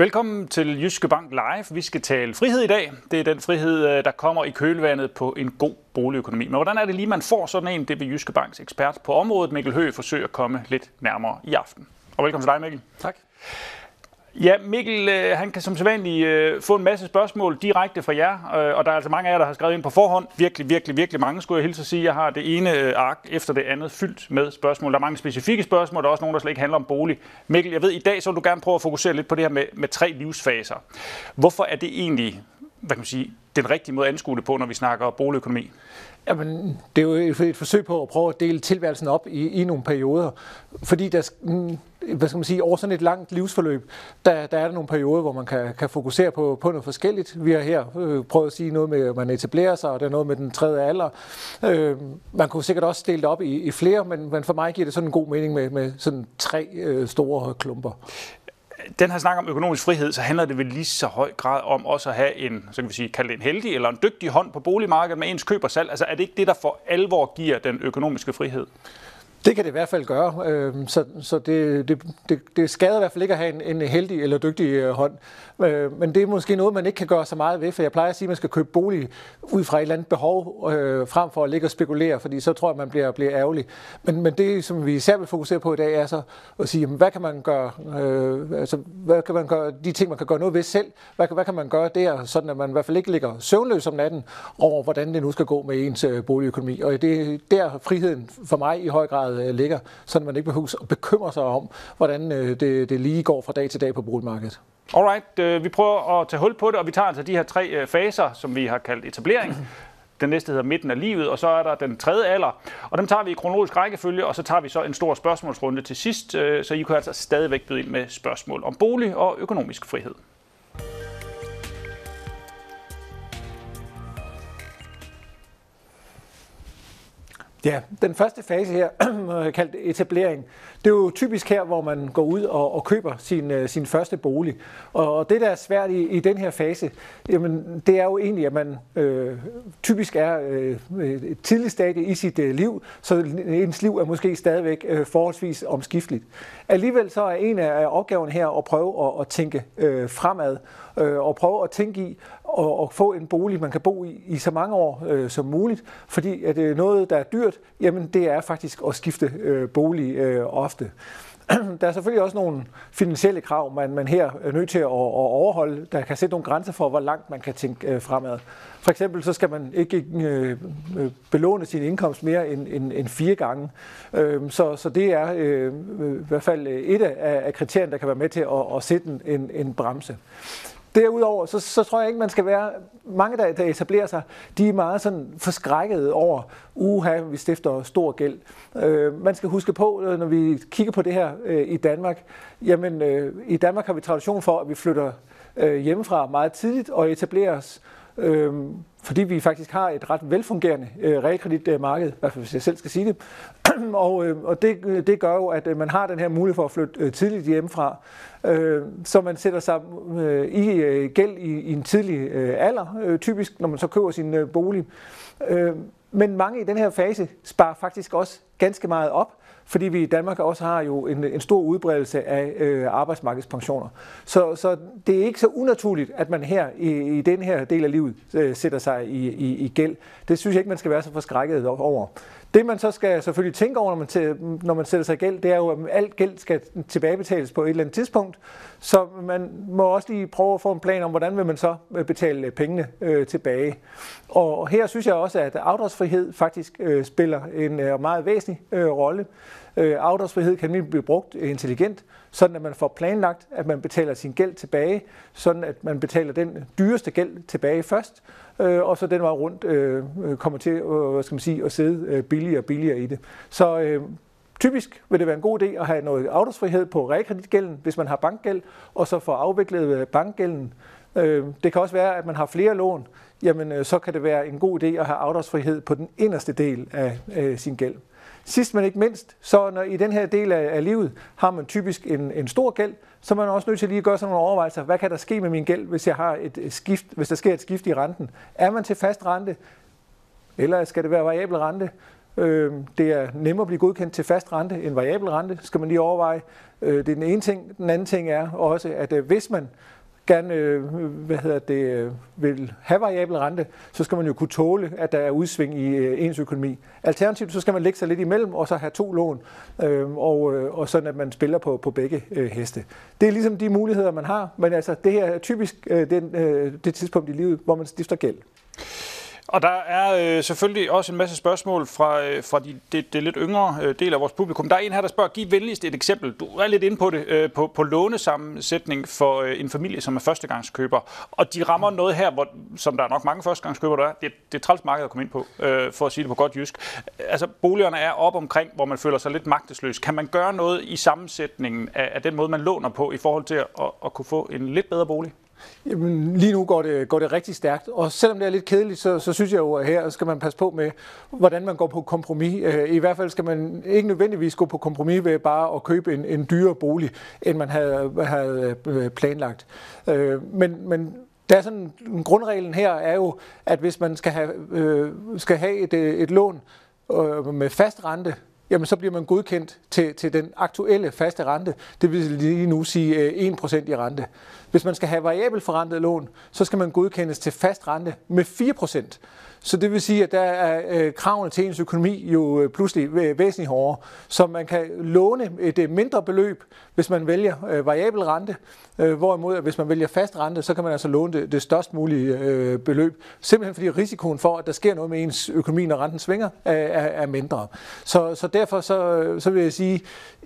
Velkommen til Jyske Bank Live. Vi skal tale frihed i dag. Det er den frihed, øh, der kommer i kølvandet på en god boligøkonomi. Men hvordan er det lige, man får sådan en? Det vil Jyske Banks ekspert på området, Mikkel Høgh, forsøge at komme lidt nærmere i aften. Og velkommen til dig, Mikkel. Tak. Ja, Mikkel, øh, han kan som sædvanligt øh, få en masse spørgsmål direkte fra jer, øh, og der er altså mange af jer, der har skrevet ind på forhånd. Virkelig, virkelig, virkelig mange, skulle jeg hilse at sige. Jeg har det ene øh, ark efter det andet fyldt med spørgsmål. Der er mange specifikke spørgsmål, der er også nogle, der slet ikke handler om bolig. Mikkel, jeg ved, i dag så vil du gerne prøve at fokusere lidt på det her med, med tre livsfaser. Hvorfor er det egentlig, hvad kan man sige, den rigtige måde at anskue det på, når vi snakker boligøkonomi? Jamen, det er jo et forsøg på at prøve at dele tilværelsen op i, i nogle perioder. Fordi der, mm, hvad skal man sige, over sådan et langt livsforløb, der, der er der nogle perioder, hvor man kan, kan fokusere på, på noget forskelligt. Vi har her øh, prøvet at sige noget med, at man etablerer sig, og det er noget med den tredje alder. Øh, man kunne sikkert også dele det op i, i flere, men, men for mig giver det sådan en god mening med, med sådan tre øh, store klumper den her snak om økonomisk frihed, så handler det vel lige så høj grad om også at have en, så kan vi sige, kalde det en heldig eller en dygtig hånd på boligmarkedet med ens køb og salg. Altså er det ikke det, der for alvor giver den økonomiske frihed? Det kan det i hvert fald gøre, øh, så, så det, det, det, det skader i hvert fald ikke at have en, en heldig eller dygtig øh, hånd. Øh, men det er måske noget, man ikke kan gøre så meget ved, for jeg plejer at sige, at man skal købe bolig ud fra et eller andet behov, frem for at ligge og spekulere, fordi så tror jeg, man bliver, bliver ærgerlig. Men, men det, som vi især vil fokusere på i dag, er så at sige, hvad kan man gøre, øh, altså, hvad kan man gøre, de ting, man kan gøre noget ved selv, hvad, hvad kan man gøre der, sådan at man i hvert fald ikke ligger søvnløs om natten over, hvordan det nu skal gå med ens boligøkonomi. Og det er der friheden for mig i høj grad grad ligger, så man ikke behøver at bekymre sig om, hvordan øh, det, det lige går fra dag til dag på boligmarkedet. Alright, øh, vi prøver at tage hul på det, og vi tager altså de her tre øh, faser, som vi har kaldt etablering. Den næste hedder midten af livet, og så er der den tredje alder. Og dem tager vi i kronologisk rækkefølge, og så tager vi så en stor spørgsmålsrunde til sidst, så I kan altså stadigvæk byde ind med spørgsmål om bolig og økonomisk frihed. Ja, den første fase her, kaldt etablering, det er jo typisk her, hvor man går ud og, og køber sin, øh, sin første bolig. Og det, der er svært i, i den her fase, jamen, det er jo egentlig, at man øh, typisk er øh, et tidligt stadie i sit øh, liv, så ens liv er måske stadigvæk øh, forholdsvis omskifteligt. Alligevel så er en af opgaverne her at prøve at, at tænke øh, fremad, øh, og prøve at tænke i og, og få en bolig, man kan bo i i så mange år øh, som muligt, fordi at det er noget, der er dyrt, jamen det er faktisk at skifte øh, bolig øh, ofte. Der er selvfølgelig også nogle finansielle krav, man, man her er nødt til at, at overholde. Der kan sætte nogle grænser for, hvor langt man kan tænke øh, fremad. For eksempel så skal man ikke øh, øh belåne sin indkomst mere end, end, end fire gange. Øh, så, så det er øh, i hvert fald et af, af kriterierne, der kan være med til at, at sætte en, en bremse. Derudover, så, så tror jeg ikke, man skal være... Mange, der, der etablerer sig, de er meget sådan forskrækkede over, uha, vi stifter stor gæld. Øh, man skal huske på, øh, når vi kigger på det her øh, i Danmark, jamen øh, i Danmark har vi tradition for, at vi flytter øh, hjemmefra meget tidligt og etablerer os øh, fordi vi faktisk har et ret velfungerende øh, realkreditmarked, i hvert fald hvis jeg selv skal sige det. og øh, og det, øh, det gør jo, at øh, man har den her mulighed for at flytte øh, tidligt hjemmefra, øh, så man sætter sig øh, i øh, gæld i, i en tidlig øh, alder, øh, typisk når man så køber sin øh, bolig. Øh, men mange i den her fase sparer faktisk også ganske meget op, fordi vi i Danmark også har jo en, en stor udbredelse af øh, arbejdsmarkedspensioner. Så, så det er ikke så unaturligt, at man her i, i den her del af livet øh, sætter sig i, i, i gæld. Det synes jeg ikke, man skal være så forskrækket over. Det man så skal selvfølgelig tænke over, når man, når man sætter sig i gæld, det er jo, at alt gæld skal tilbagebetales på et eller andet tidspunkt. Så man må også lige prøve at få en plan om, hvordan vil man så øh, betale pengene øh, tilbage. Og her synes jeg også, at afdragsfrihed faktisk øh, spiller en øh, meget væsentlig øh, rolle. Øh, afdragsfrihed kan nemlig blive brugt intelligent, sådan at man får planlagt, at man betaler sin gæld tilbage, sådan at man betaler den dyreste gæld tilbage først, øh, og så den var rundt øh, kommer til øh, hvad skal man sige, at sidde øh, billigere og billigere i det. Så øh, Typisk vil det være en god idé at have noget afdragsfrihed på realkreditgælden, hvis man har bankgæld, og så få afviklet øh, bankgælden. Øh, det kan også være, at man har flere lån, jamen øh, så kan det være en god idé at have afdragsfrihed på den inderste del af øh, sin gæld. Sidst men ikke mindst, så når i den her del af, af livet har man typisk en, en stor gæld, så man er også nødt til lige at gøre sådan nogle overvejelser. Hvad kan der ske med min gæld, hvis, jeg har et skift, hvis der sker et skift i renten? Er man til fast rente, eller skal det være variabel rente? Øh, det er nemmere at blive godkendt til fast rente end variabel rente, skal man lige overveje. Øh, det er den ene ting. Den anden ting er også, at øh, hvis man gerne øh, hvad hedder det, øh, vil have variabel rente, så skal man jo kunne tåle, at der er udsving i øh, ens økonomi. Alternativt så skal man lægge sig lidt imellem, og så have to lån, øh, og, øh, og sådan at man spiller på, på begge øh, heste. Det er ligesom de muligheder, man har, men altså det her er typisk øh, den, øh, det tidspunkt i livet, hvor man stifter gæld. Og der er øh, selvfølgelig også en masse spørgsmål fra, øh, fra de, det, det lidt yngre øh, del af vores publikum. Der er en her, der spørger, giv venligst et eksempel. Du er lidt inde på det, øh, på, på lånesammensætning for øh, en familie, som er førstegangskøber. Og de rammer noget her, hvor, som der er nok mange førstegangskøber, der er. Det, det er træls marked at komme ind på, øh, for at sige det på godt jysk. Altså, boligerne er op omkring, hvor man føler sig lidt magtesløs. Kan man gøre noget i sammensætningen af, af den måde, man låner på, i forhold til at, at, at kunne få en lidt bedre bolig? Jamen, lige nu går det, går det rigtig stærkt, og selvom det er lidt kedeligt, så, så synes jeg jo, at her skal man passe på med, hvordan man går på kompromis. Øh, I hvert fald skal man ikke nødvendigvis gå på kompromis ved bare at købe en, en dyrere bolig, end man havde, havde øh, planlagt. Øh, men, men der er sådan, grundreglen her er jo, at hvis man skal have, skal have et, et lån med fast rente, jamen så bliver man godkendt til, til den aktuelle faste rente. Det vil lige nu sige 1% i rente. Hvis man skal have variabel forrentet lån, så skal man godkendes til fast rente med 4%. Så det vil sige, at der er øh, kravene til ens økonomi jo øh, pludselig væsentligt hårdere. Så man kan låne et øh, mindre beløb, hvis man vælger øh, variabel rente, øh, hvorimod at hvis man vælger fast rente, så kan man altså låne det, det størst mulige øh, beløb. Simpelthen fordi risikoen for, at der sker noget med ens økonomi, når renten svinger, er, er, er mindre. Så, så derfor så, så vil jeg sige,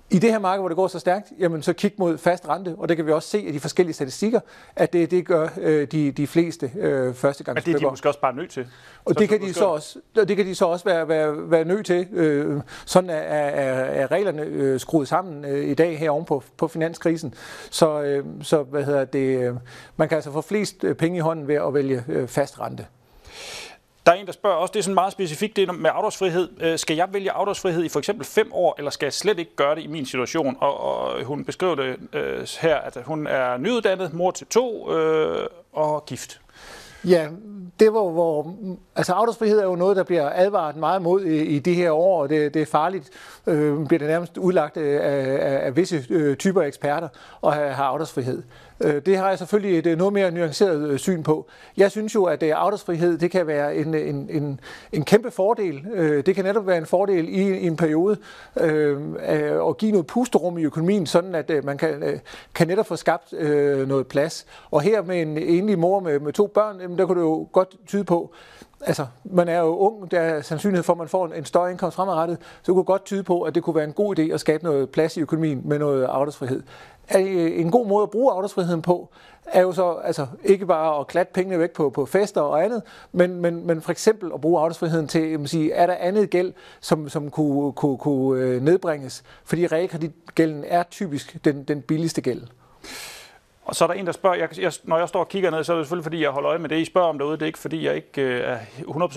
i det her marked, hvor det går så stærkt, jamen så kig mod fast rente, og det kan vi også se af de forskellige statistikker, at det, det gør øh, de, de fleste øh, førstegangsklubber. Men det er de måske også bare nødt til. Og så det kan, de så også, det kan de så også være, være, være nødt til. Øh, sådan er, er, er reglerne øh, skruet sammen øh, i dag her oven på, på finanskrisen. Så, øh, så hvad hedder det, øh, man kan altså få flest øh, penge i hånden ved at vælge øh, fast rente. Der er en, der spørger også, det er sådan meget specifikt, det med afdragsfrihed. Øh, skal jeg vælge afdragsfrihed i for eksempel fem år, eller skal jeg slet ikke gøre det i min situation? Og, og hun beskriver det øh, her, at hun er nyuddannet, mor til to øh, og gift. Ja, det var, hvor, altså afdragsfrihed er jo noget, der bliver advaret meget mod i, i de her år, og det, det er farligt, øh, bliver det nærmest udlagt af, af, af visse øh, typer eksperter at have, have afdragsfrihed. Øh, det har jeg selvfølgelig et øh, noget mere nuanceret øh, syn på. Jeg synes jo, at øh, afdragsfrihed det kan være en, en, en, en kæmpe fordel. Det kan netop være en fordel i, i en periode at give noget pusterum i økonomien, sådan at man kan, kan netop få skabt noget plads. Og her med en enlig mor med, med to børn, der kunne det jo godt tyde på, altså, man er jo ung, der er sandsynlighed for, at man får en større indkomst fremadrettet, så det kunne godt tyde på, at det kunne være en god idé at skabe noget plads i økonomien med noget afdragsfrihed. Øh, en god måde at bruge afdragsfriheden på, er jo så altså, ikke bare at klatte pengene væk på, på fester og andet, men, men, men for eksempel at bruge afdragsfriheden til, at sige, er der andet gæld, som, som kunne, kunne, kunne øh, nedbringes? Fordi realkreditgælden er typisk den, den billigste gæld. Og så er der en, der spørger, jeg, jeg, når jeg står og kigger ned, så er det selvfølgelig, fordi jeg holder øje med det, I spørger om derude. Det er ikke, fordi jeg ikke øh, er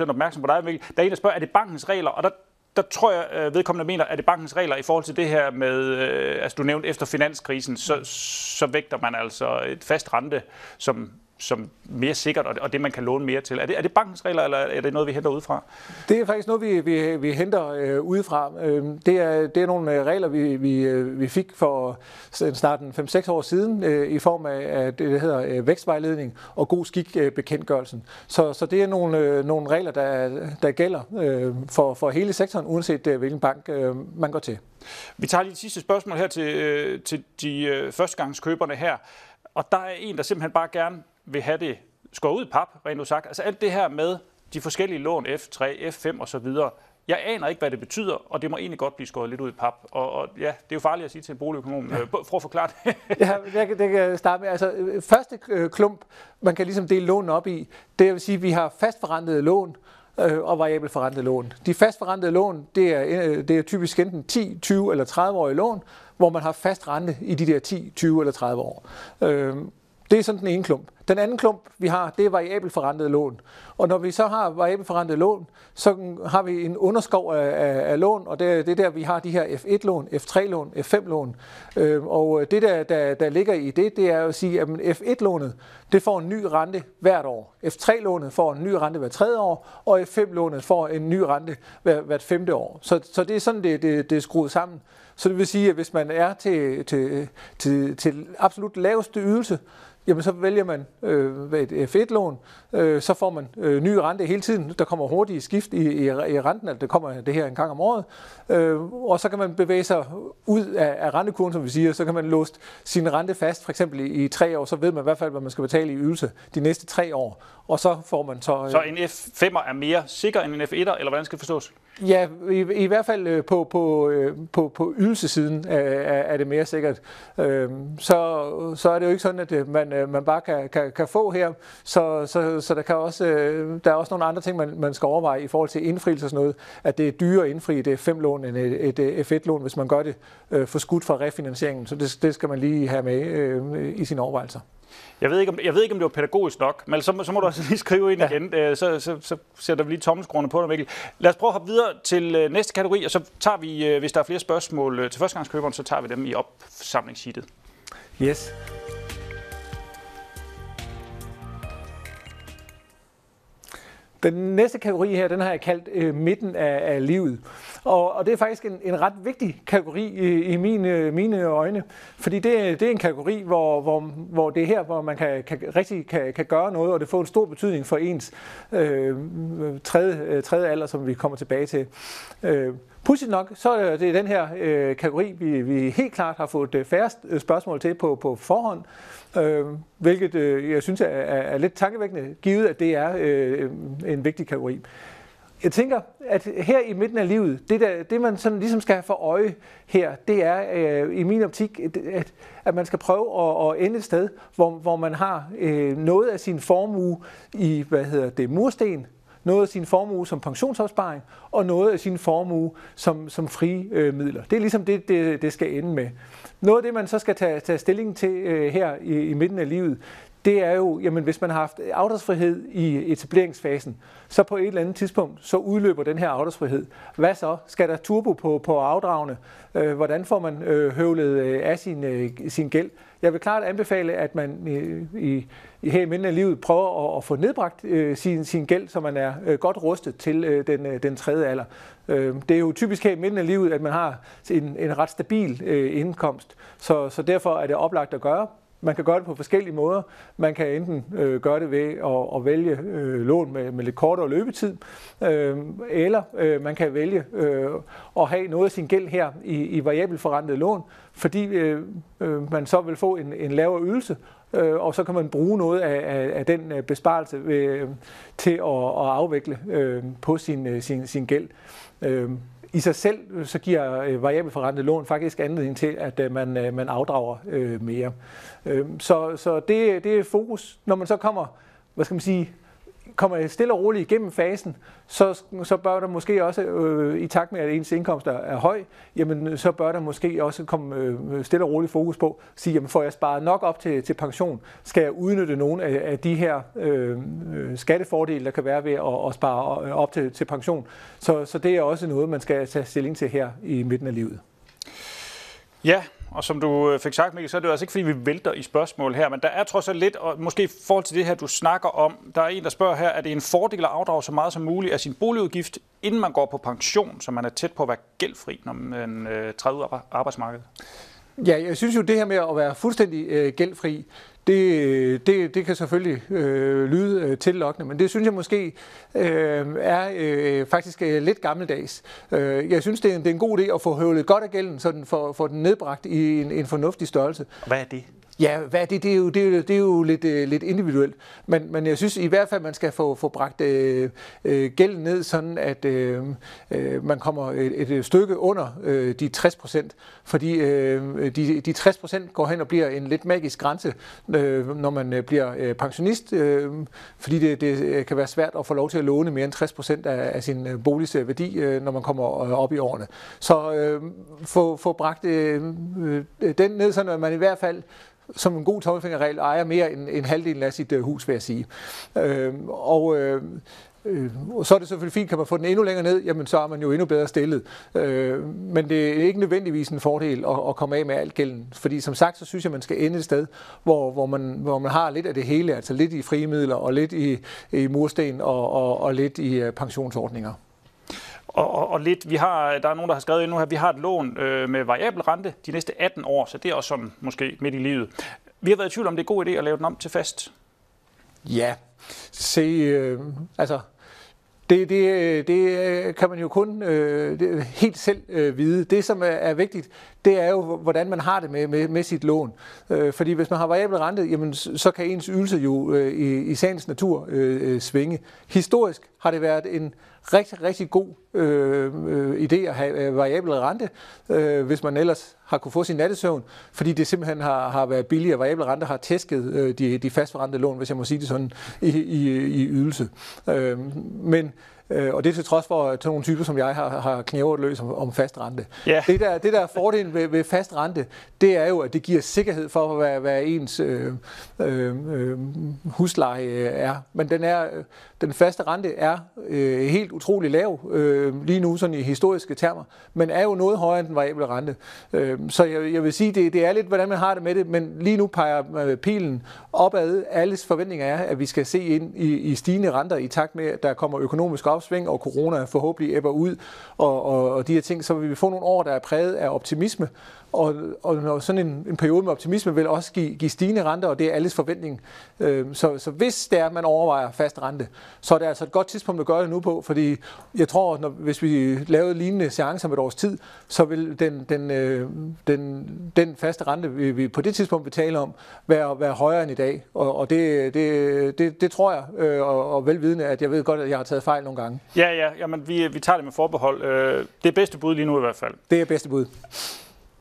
100% opmærksom på dig, Mikkel. Der er en, der spørger, er det bankens regler? Og der, der tror jeg, øh, vedkommende mener, at det bankens regler i forhold til det her med, øh, altså du nævnte efter finanskrisen, så, så vægter man altså et fast rente som som mere sikkert, og det, man kan låne mere til. Er det, er det bankens regler, eller er det noget, vi henter udefra? Det er faktisk noget, vi, vi, vi henter øh, udefra. Øh, det, er, det er nogle øh, regler, vi, vi, øh, vi fik for snart 5-6 år siden, øh, i form af at det, der hedder øh, vækstvejledning og god skik øh, bekendtgørelsen. Så, så det er nogle, øh, nogle regler, der, der gælder øh, for, for hele sektoren, uanset øh, hvilken bank øh, man går til. Vi tager lige et sidste spørgsmål her til, øh, til de øh, førstegangskøberne her. Og der er en, der simpelthen bare gerne vil have det skåret ud i pap, rent sagt. Altså alt det her med de forskellige lån, F3, F5 og så videre. Jeg aner ikke, hvad det betyder, og det må egentlig godt blive skåret lidt ud i pap. Og, og ja, det er jo farligt at sige til en boligøkonom. Ja. Prøv at forklare det. ja, det kan, det kan starte med. Altså, første øh, klump, man kan ligesom dele lån op i, det vil sige, at vi har fastforrentede lån, øh, og variabelt forrentede lån. De fastforrentede lån, det er, det er typisk enten 10, 20 eller 30-årige lån, hvor man har fast rente i de der 10, 20 eller 30 år. Det er sådan den ene klump. Den anden klump, vi har, det er variabel forrentet lån. Og når vi så har variabel forrentet lån, så har vi en underskov af, af, af lån, og det, det er der, vi har de her F1-lån, F3-lån, F5-lån. Øhm, øh, og det, der, der, der ligger i det, det er at sige, at F1-lånet, det får en ny rente hvert år. F3-lånet får en ny rente hvert tredje år, og F5-lånet får en ny rente hvert, hvert femte år. Så, så det er sådan, det, det, det er skruet sammen. Så det vil sige, at hvis man er til, til, til, til absolut laveste ydelse, jamen så vælger man øh, et F1-lån, øh, så får man øh, ny rente hele tiden. Der kommer hurtige skift i, i, i renten, altså det kommer det her en gang om året. Øh, og så kan man bevæge sig ud af, af rentekurven, som vi siger. Så kan man låse sin rente fast, for eksempel i, i tre år, så ved man i hvert fald, hvad man skal betale i ydelse de næste tre år. Og så får man så... Øh, så en F5'er er mere sikker end en F1'er, eller hvordan skal det forstås? Ja, i, i hvert fald øh, på, på, øh, på, på ydelsesiden er, er det mere sikkert. Øhm, så, så er det jo ikke sådan, at øh, man, man bare kan, kan, kan få her. Så, så, så der, kan også, der er også nogle andre ting, man, man skal overveje i forhold til indfrielse og sådan noget. At det er dyrere at indfri det fem lån end et, et F1-lån, hvis man gør det for skudt fra refinansieringen. Så det, det skal man lige have med i sine overvejelser. Jeg ved, ikke, om, jeg ved ikke, om det var pædagogisk nok, men så, så må du også lige skrive ind ja. igen. Øh, så, så, så sætter vi lige tommelskrone på dig, Mikkel. Lad os prøve at hoppe videre til øh, næste kategori, og så tager vi, øh, hvis der er flere spørgsmål til førstegangskøberen, så tager vi dem i opsamlingssheetet. Yes. Den næste kategori her, den har jeg kaldt øh, midten af, af livet. Og, og det er faktisk en, en ret vigtig kategori i, i mine, øh, mine øjne, fordi det, det er en kategori, hvor, hvor, hvor det er her, hvor man kan, kan, rigtig kan, kan gøre noget, og det får en stor betydning for ens øh, tredje, øh, tredje alder, som vi kommer tilbage til. Øh, Pudsigt nok, så er det den her øh, kategori, vi, vi helt klart har fået øh, færre øh, spørgsmål til på, på forhånd, øh, hvilket øh, jeg synes er, er lidt tankevækkende, givet at det er øh, en vigtig kategori. Jeg tænker, at her i midten af livet, det, der, det man sådan ligesom skal have for øje her, det er øh, i min optik, at, at man skal prøve at, at ende et sted, hvor, hvor man har øh, noget af sin formue i, hvad hedder det, mursten, noget af sin formue som pensionsopsparing, og noget af sin formue som, som frie øh, midler. Det er ligesom det, det, det skal ende med. Noget af det, man så skal tage, tage stilling til øh, her i, i midten af livet, det er jo, jamen hvis man har haft afdragsfrihed i etableringsfasen, så på et eller andet tidspunkt, så udløber den her afdragsfrihed. Hvad så? Skal der turbo på, på afdragene? Øh, hvordan får man øh, høvlet øh, af sin, øh, sin gæld? Jeg vil klart anbefale, at man øh, i, i her i midten af livet prøver at, at få nedbragt øh, sin, sin gæld, så man er øh, godt rustet til øh, den, øh, den tredje alder. Øh, det er jo typisk her i midten af livet, at man har en, en ret stabil øh, indkomst, så, så derfor er det oplagt at gøre. Man kan gøre det på forskellige måder. Man kan enten øh, gøre det ved at, at vælge øh, lån med, med lidt kortere løbetid, øh, eller øh, man kan vælge øh, at have noget af sin gæld her i, i variabelforrentet lån, fordi øh, øh, man så vil få en, en lavere ydelse, øh, og så kan man bruge noget af, af, af den øh, besparelse ved, øh, til at, at afvikle øh, på sin, øh, sin, sin gæld. Øh, i sig selv øh, så giver øh, variabel forrentet lån faktisk anledning til, at øh, man, man afdrager øh, mere. Øh, så så det, det er fokus. Når man så kommer, hvad skal man sige, kommer stille og roligt igennem fasen, så, så bør der måske også, øh, i takt med at ens indkomst er, er høj, jamen, øh, så bør der måske også komme øh, stille og roligt fokus på, at sige, jamen får jeg sparet nok op til, til pension, skal jeg udnytte nogle af, af de her øh, øh skattefordele, der kan være ved at, at spare øh, op til, til pension. Så, så det er også noget, man skal tage stilling til her i midten af livet. Ja, og som du øh, fik sagt, Mikkel, så er det jo altså ikke, fordi vi vælter i spørgsmål her, men der er trods alt lidt, og måske i forhold til det her, du snakker om, der er en, der spørger her, er det en fordel at afdrage så meget som muligt af sin boligudgift, inden man går på pension, så man er tæt på at være gældfri, når man øh, træder ud af arbejdsmarkedet? Ja, jeg synes jo, det her med at være fuldstændig øh, gældfri, det, det, det kan selvfølgelig øh, lyde øh, tillokkende, men det synes jeg måske øh, er øh, faktisk øh, lidt gammeldags. Øh, jeg synes, det er, en, det er en god idé at få høvlet godt af gælden, så den får, får den nedbragt i en, en fornuftig størrelse. Hvad er det? Ja, hvad det, det, er jo, det, er jo, det er jo lidt, øh, lidt individuelt, men, men jeg synes i hvert fald, man skal få, få bragt øh, øh, gælden ned, sådan at øh, øh, man kommer et, et stykke under øh, de 60 procent, fordi øh, de, de 60 procent går hen og bliver en lidt magisk grænse, øh, når man øh, bliver øh, pensionist, øh, fordi det, det øh, kan være svært at få lov til at låne mere end 60 procent af, af sin øh, boligs værdi, øh, når man kommer op i årene. Så øh, få, få bragt øh, den ned, sådan at man i hvert fald som en god tommelfingerregel ejer mere end, end halvdelen af sit øh, hus, vil jeg sige. Øh, og øh, Øh, så er det selvfølgelig fint, kan man få den endnu længere ned, jamen så er man jo endnu bedre stillet. Øh, men det er ikke nødvendigvis en fordel at, at komme af med alt gælden, fordi som sagt, så synes jeg, man skal ende et sted, hvor, hvor, man, hvor man har lidt af det hele, altså lidt i frie midler, og lidt i, i mursten, og, og, og lidt i øh, pensionsordninger. Og, og, og lidt, vi har, der er nogen, der har skrevet ind nu her, vi har et lån øh, med variabel rente de næste 18 år, så det er også sådan måske midt i livet. Vi har været i tvivl om, det er en god idé at lave den om til fast. Ja, se, øh, altså det, det, øh, det øh, kan man jo kun øh, det, helt selv øh, vide. Det, som er, er vigtigt, det er jo, hvordan man har det med, med, med sit lån. Øh, fordi hvis man har variabel rente, jamen, så kan ens ydelse jo øh, i, i sagens natur øh, øh svinge. Historisk har det været en rigtig, rigtig god øh, øh, idé at have øh, variabel rente, øh, hvis man ellers har kunne få sin nattesøvn, fordi det simpelthen har, har været billigere. Variabel rente har tæsket øh, de, de fastforrentede lån, hvis jeg må sige det sådan, i, i, i ydelse. Øh, men Øh, og det er til trods for, at nogle typer som jeg har, har knævret løs om, om fast rente. Yeah. Det, der, det der er fordelen ved, ved fast rente, det er jo, at det giver sikkerhed for, hvad, hvad ens øh, øh, øh husleje øh, er. Men den, er, den faste rente er øh, helt utrolig lav øh, lige nu, sådan i historiske termer, men er jo noget højere end den variable rente. Øh, så jeg, jeg vil sige, det, det er lidt, hvordan man har det med det, men lige nu peger pilen opad. Alles forventninger er, at vi skal se ind i, i stigende renter i takt med, at der kommer økonomisk op opsving, og corona forhåbentlig æbber ud, og, og, og de her ting, så vil vi få nogle år, der er præget af optimisme, og, og når sådan en, en periode med optimisme vil også give, give stigende renter, og det er alles forventning. Øh, så, så hvis det er, at man overvejer fast rente, så er det altså et godt tidspunkt at gøre det nu på, fordi jeg tror, når, hvis vi lavede lignende seancer om et års tid, så vil den, den, øh, den, den faste rente, vi, vi på det tidspunkt vil tale om, være, være højere end i dag. Og, og det, det, det, det tror jeg, øh, og, og velvidende, at jeg ved godt, at jeg har taget fejl nogle gange. Ja, ja, jamen, vi, vi tager det med forbehold. Øh, det er bedste bud lige nu i hvert fald. Det er bedste bud.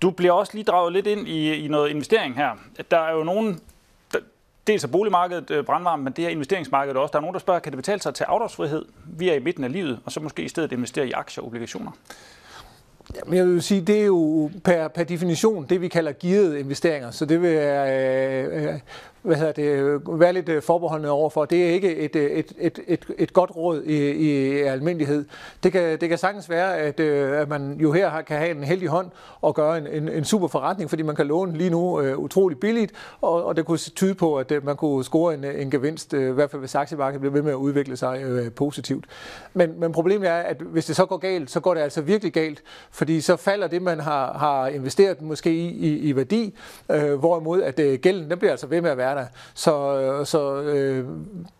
Du bliver også lige draget lidt ind i, i noget investering her. Der er jo nogen, der, dels er boligmarkedet øh, brandvarmt, men det her investeringsmarkedet også. Der er nogen, der spørger, kan det betale sig til afdragsfrihed? Vi er i midten af livet, og så måske i stedet investere i aktier og obligationer. Jamen, jeg vil sige, det er jo per, per definition det, vi kalder gearede investeringer. Så det vil øh, øh, hvad hedder det, være lidt øh, forbeholdende overfor. Det er ikke et, øh, et, et, et, et godt råd i, i almindelighed. Det kan, det kan sagtens være, at, øh, at man jo her kan have en heldig hånd og gøre en, en, en super forretning, fordi man kan låne lige nu uh, utrolig billigt, og, og det kunne tyde på, at man kunne score en, en gevinst, uh, i hvert fald hvis aktiemarkedet bliver ved med at udvikle sig uh, positivt. Men, men problemet er, at hvis det så går galt, så går det altså virkelig galt, fordi så falder det, man har, har investeret måske i, i, i værdi, uh, hvorimod at uh, gælden den bliver altså ved med at være der. Så, så øh,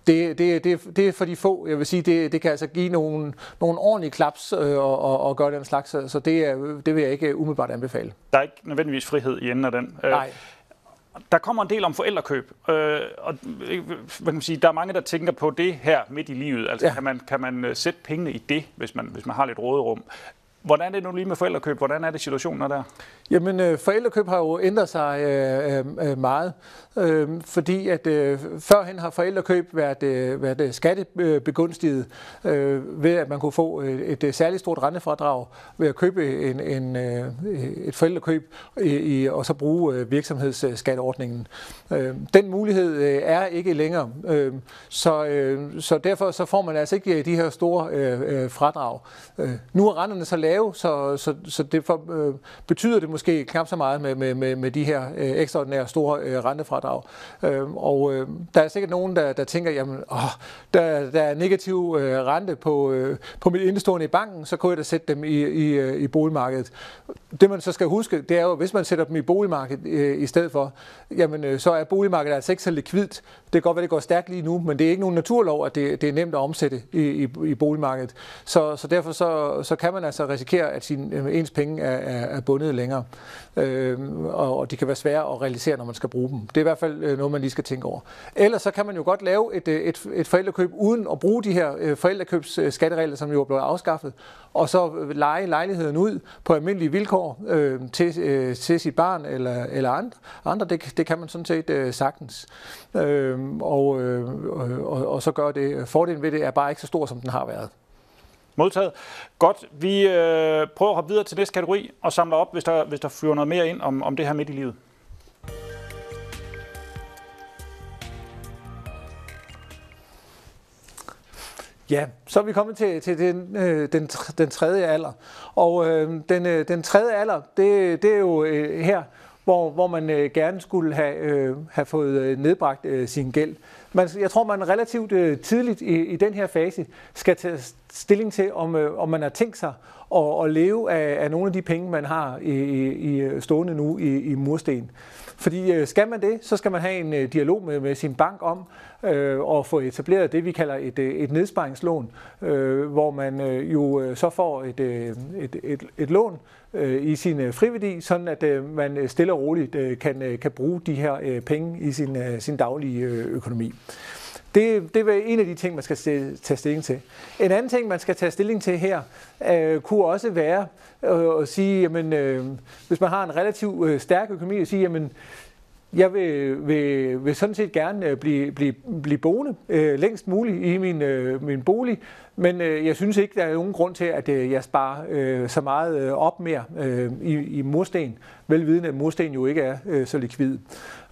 det, det, det, det er for de få. Jeg vil sige, det, det kan altså give nogle, nogle ordentlige klaps øh, og, og, og gøre den slags, så det, er, det vil jeg ikke umiddelbart anbefale. Der er ikke nødvendigvis frihed i enden af den. Øh, Nej. Der kommer en del om forældrekøb, øh, og hvad kan man sige, der er mange, der tænker på det her midt i livet. Altså, ja. kan, man, kan man øh, sætte pengene i det, hvis man, hvis man har lidt råderum? Hvordan er det nu lige med forældrekøb? Hvordan er det situationen der? Jamen, øh, forældrekøb har jo ændret sig øh, øh, øh, meget, øh, fordi at øh, førhen har forældrekøb været, øh, været skattebegunstiget øh, ved, at man kunne få øh, et, et særligt stort rentefradrag ved at købe en, en, øh, et forældrekøb i, i, og så bruge øh, virksomhedsskatteordningen. Øh, den mulighed øh, er ikke længere, øh, så, øh, så derfor så får man altså ikke de her store øh, fradrag. Øh, nu er renterne så lave, så, så, så det for, øh, betyder det måske knap så meget med, med, med, med de her øh, ekstraordinære store øh, rentefradrag. Øh, og øh, der er sikkert nogen, der, der tænker, jamen, åh, der, der er negativ øh, rente på, øh, på mit indestående i banken, så kunne jeg da sætte dem i, i, øh, i boligmarkedet. Det man så skal huske, det er jo, hvis man sætter dem i boligmarkedet øh, i stedet for, jamen, øh, så er boligmarkedet altså ikke så likvidt. Det kan godt være, det går stærkt lige nu, men det er ikke nogen naturlov, at det, det er nemt at omsætte i, i, i boligmarkedet. Så, så derfor så, så kan man altså risikere, at sin, øh, ens penge er, er, er bundet længere øh, og de kan være svære at realisere, når man skal bruge dem. Det er i hvert fald øh, noget, man lige skal tænke over. Ellers så kan man jo godt lave et, øh, et, et forældrekøb uden at bruge de her øh, forældrekøbsskatteregler, som jo er blevet afskaffet, og så lege lejligheden ud på almindelige vilkår øh, til, øh, til sit barn eller, eller andre. andre det, det kan man sådan set øh, sagtens. Øh, og, øh, og, og så gør det. Fordelen ved det er bare ikke så stor, som den har været. Modtaget. Godt, vi øh, prøver at hoppe videre til næste kategori og samler op, hvis der, hvis der flyver noget mere ind om, om det her midt i livet. Ja, så er vi kommet til, til den, øh, den, den tredje alder. Og øh, den, øh, den tredje alder, det, det er jo øh, her, hvor, hvor man øh, gerne skulle have, øh, have fået øh, nedbragt øh, sin gæld. Man, jeg tror, man relativt øh, tidligt i, i den her fase skal tage stilling til, om, øh, om man har tænkt sig at, at leve af, af nogle af de penge, man har i, i, i øh, stående nu i, i mursten. Fordi øh, skal man det, så skal man have en øh, dialog med, med sin bank om øh, at få etableret det, vi kalder et, øh, et nedsparingslån, øh, hvor man øh, jo øh, så får et, øh, et, et, et lån øh, i sin øh, friværdi, sådan at øh, man øh, stille og roligt øh, kan, øh, kan bruge de her øh, penge i sin, øh, sin daglige økonomi. Det, det er en af de ting, man skal tage stilling til. En anden ting, man skal tage stilling til her, øh, kunne også være øh, at sige, jamen, øh, hvis man har en relativt øh, stærk økonomi, at sige, jamen, jeg vil, vil, vil sådan set gerne øh, blive, blive, blive boende øh, længst muligt i min, øh, min bolig, men øh, jeg synes ikke, der er nogen grund til, at øh, jeg sparer øh, så meget øh, op mere øh, i, i mursten, velvidende at mursten jo ikke er øh, så likvid.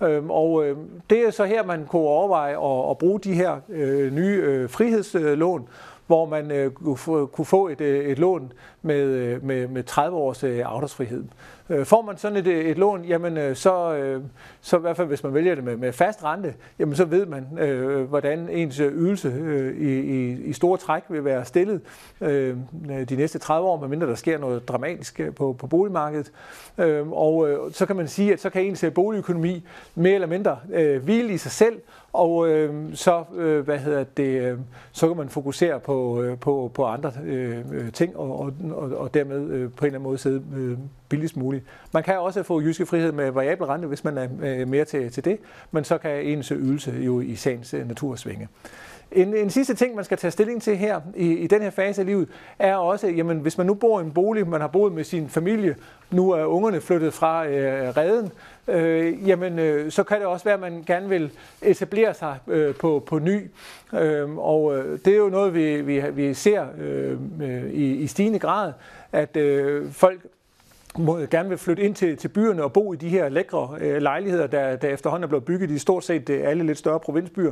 Øh, og øh, det er så her, man kunne overveje at, at bruge de her øh, nye øh, frihedslån, hvor man øh, kunne få et, øh, et lån med, øh, med, med 30 års øh, afdragsfrihed. Øh, får man sådan et, et lån, jamen øh, så, øh, så i hvert fald hvis man vælger det med, med fast rente, jamen så ved man, øh, hvordan ens øh, ydelse øh, i, i, i store træk vil være stillet øh, de næste 30 år, medmindre der sker noget dramatisk øh, på, på boligmarkedet. Øh, og øh, så kan man sige, at så kan ens øh, boligøkonomi mere eller mindre øh, hvile i sig selv, og øh, så, øh, hvad hedder det, øh, så kan man fokusere på, øh, på, på andre øh, øh ting, og, og, og dermed øh, på en eller anden måde sidde øh, billigst muligt. Man kan også få jyske frihed med variabel rente, hvis man er øh, mere til, til det, men så kan ens ydelse jo i sagens øh, natur svinge. En, en sidste ting, man skal tage stilling til her i, i den her fase af livet, er også, jamen hvis man nu bor i en bolig, man har boet med sin familie, nu er ungerne flyttet fra øh, redden, øh, jamen øh, så kan det også være, at man gerne vil etablere sig øh, på, på ny. Øh, og øh, det er jo noget, vi, vi, vi ser øh, øh i, i stigende grad, at øh, folk må, gerne vil flytte ind til, til byerne og bo i de her lækre øh, lejligheder, der, der efterhånden er blevet bygget i stort set øh, alle lidt større provinsbyer.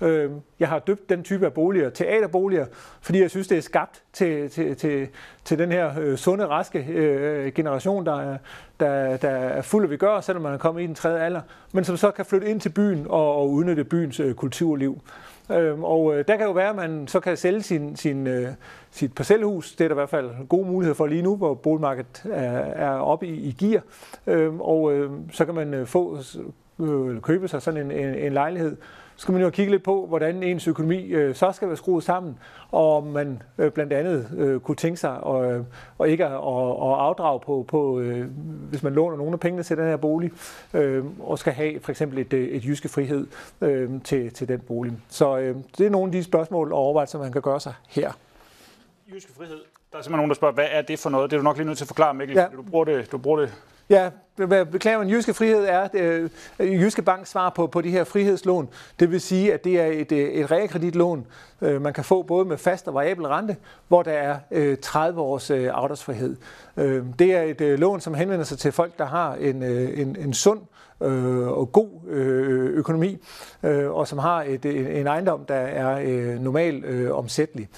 Øh, jeg har døbt den type af boliger teaterboliger, fordi jeg synes, det er skabt til, til, til, til den her øh, sunde, raske øh, generation, der er, der, der er fuld af vi gør, selvom man er kommet i den tredje alder, men som så kan flytte ind til byen og, og udnytte byens øh, kulturliv. Øhm, og øh, der kan jo være, at man så kan sælge sin, sin, øh, sit parcelhus. Det er der i hvert fald gode muligheder for lige nu, hvor boligmarkedet er, er oppe i, i gear. Øhm, og øh, så kan man øh, få øh, købe sig sådan en, en, en lejlighed, skal man jo kigge lidt på, hvordan ens økonomi øh, så skal være skruet sammen, og om man øh, blandt andet øh, kunne tænke sig og, øh, og ikke at, at, at afdrage på, på øh, hvis man låner nogle af pengene til den her bolig, øh, og skal have for eksempel et, øh, et jyske frihed øh, til, til den bolig. Så øh, det er nogle af de spørgsmål og overvejelser, man kan gøre sig her. Jyske frihed. Der er simpelthen nogen, der spørger, hvad er det for noget? Det er du nok lige nødt til at forklare, Mikkel. Ja. Du bruger det, du bruger det Ja, beklager, men Jyske Frihed er øh, øh Jyske Banks svar på, på de her frihedslån. Det vil sige, at det er et, øh, et realkreditlån, øh, man kan få både med fast og variabel rente, hvor der er øh, 30 års øh, afdragsfrihed. Øh, det er et øh, lån, som henvender sig til folk, der har en, øh, en, en sund øh, og god øh, økonomi, øh, og som har et, en ejendom, der er øh, normal øh, omsættelig.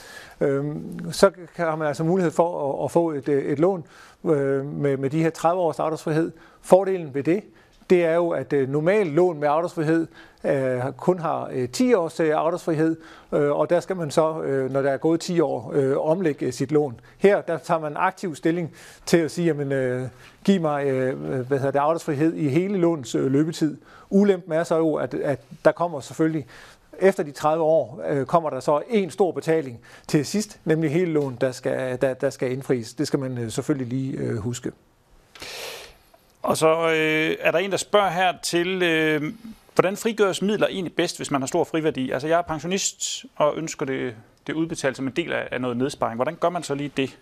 Øh, så har man altså mulighed for at, at få et, øh, et lån, øh, med, med de her 30 års afdragsfrihed. Fordelen ved det, det er jo, at øh, normalt lån med afdragsfrihed øh, kun har øh, 10 års øh, afdragsfrihed, øh, og der skal man så, øh, når der er gået 10 år, øh, omlægge øh, sit lån. Her der tager man aktiv stilling til at sige, jamen, øh, giv mig øh, øh, hvad hedder det, afdragsfrihed i hele låns øh, løbetid. Ulempen er så jo, at, at der kommer selvfølgelig efter de 30 år øh, kommer der så en stor betaling til sidst, nemlig hele lån, der skal, der, der skal indfries. Det skal man øh, selvfølgelig lige øh, huske. Og så øh, er der en, der spørger her til, øh, hvordan frigøres midler egentlig bedst, hvis man har stor friværdi? Altså jeg er pensionist og ønsker det, det udbetalt som en del af, af noget nedsparing. Hvordan gør man så lige det?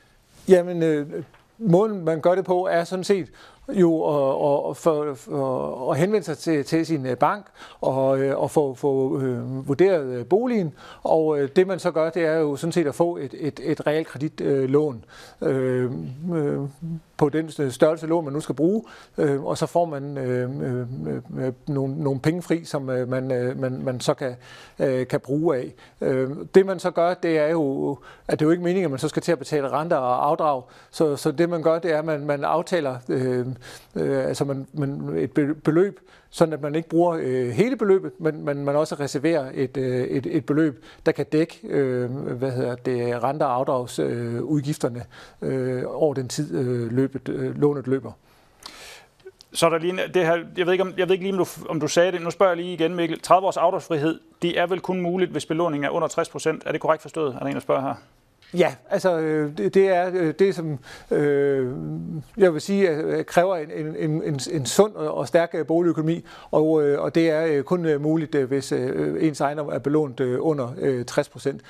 Jamen, øh, måden man gør det på er sådan set jo og, og, for, for, henvende sig til, til sin øh, bank og, øh, og få, få øh, vurderet øh, boligen. Og øh, det man så gør, det er jo sådan set at få et, et, et realkreditlån øh, øh, på den størrelse lån, man nu skal bruge, øh, og så får man øh, øh, øh, nogle, nogle penge fri, som øh, man, øh, man, man så kan, øh, kan bruge af. Øh, det man så gør, det er jo, at det er jo ikke meningen, at man så skal til at betale renter og afdrag. Så, så det man gør, det er, at man, man aftaler øh, øh, altså man, man, et beløb, sådan at man ikke bruger øh, hele beløbet, men man, man også reserverer et, øh, et, et beløb, der kan dække øh, hvad hedder det, renter og afdragsudgifterne øh, øh, over den tid, øh, løbet, øh, lånet løber. Så der lige, det her, jeg ved ikke, om, jeg ved ikke lige, om du, om du sagde det. Nu spørger jeg lige igen, Mikkel. 30 års afdragsfrihed, det er vel kun muligt, hvis belåningen er under 60 procent. Er det korrekt forstået? Er der en, der spørger her? Ja, altså øh, det, det er øh, det, som øh, jeg vil sige øh, kræver en, en, en, en sund og stærk øh, boligøkonomi, og, øh, og det er øh, kun muligt, hvis ens ejendom er belånt under 60 procent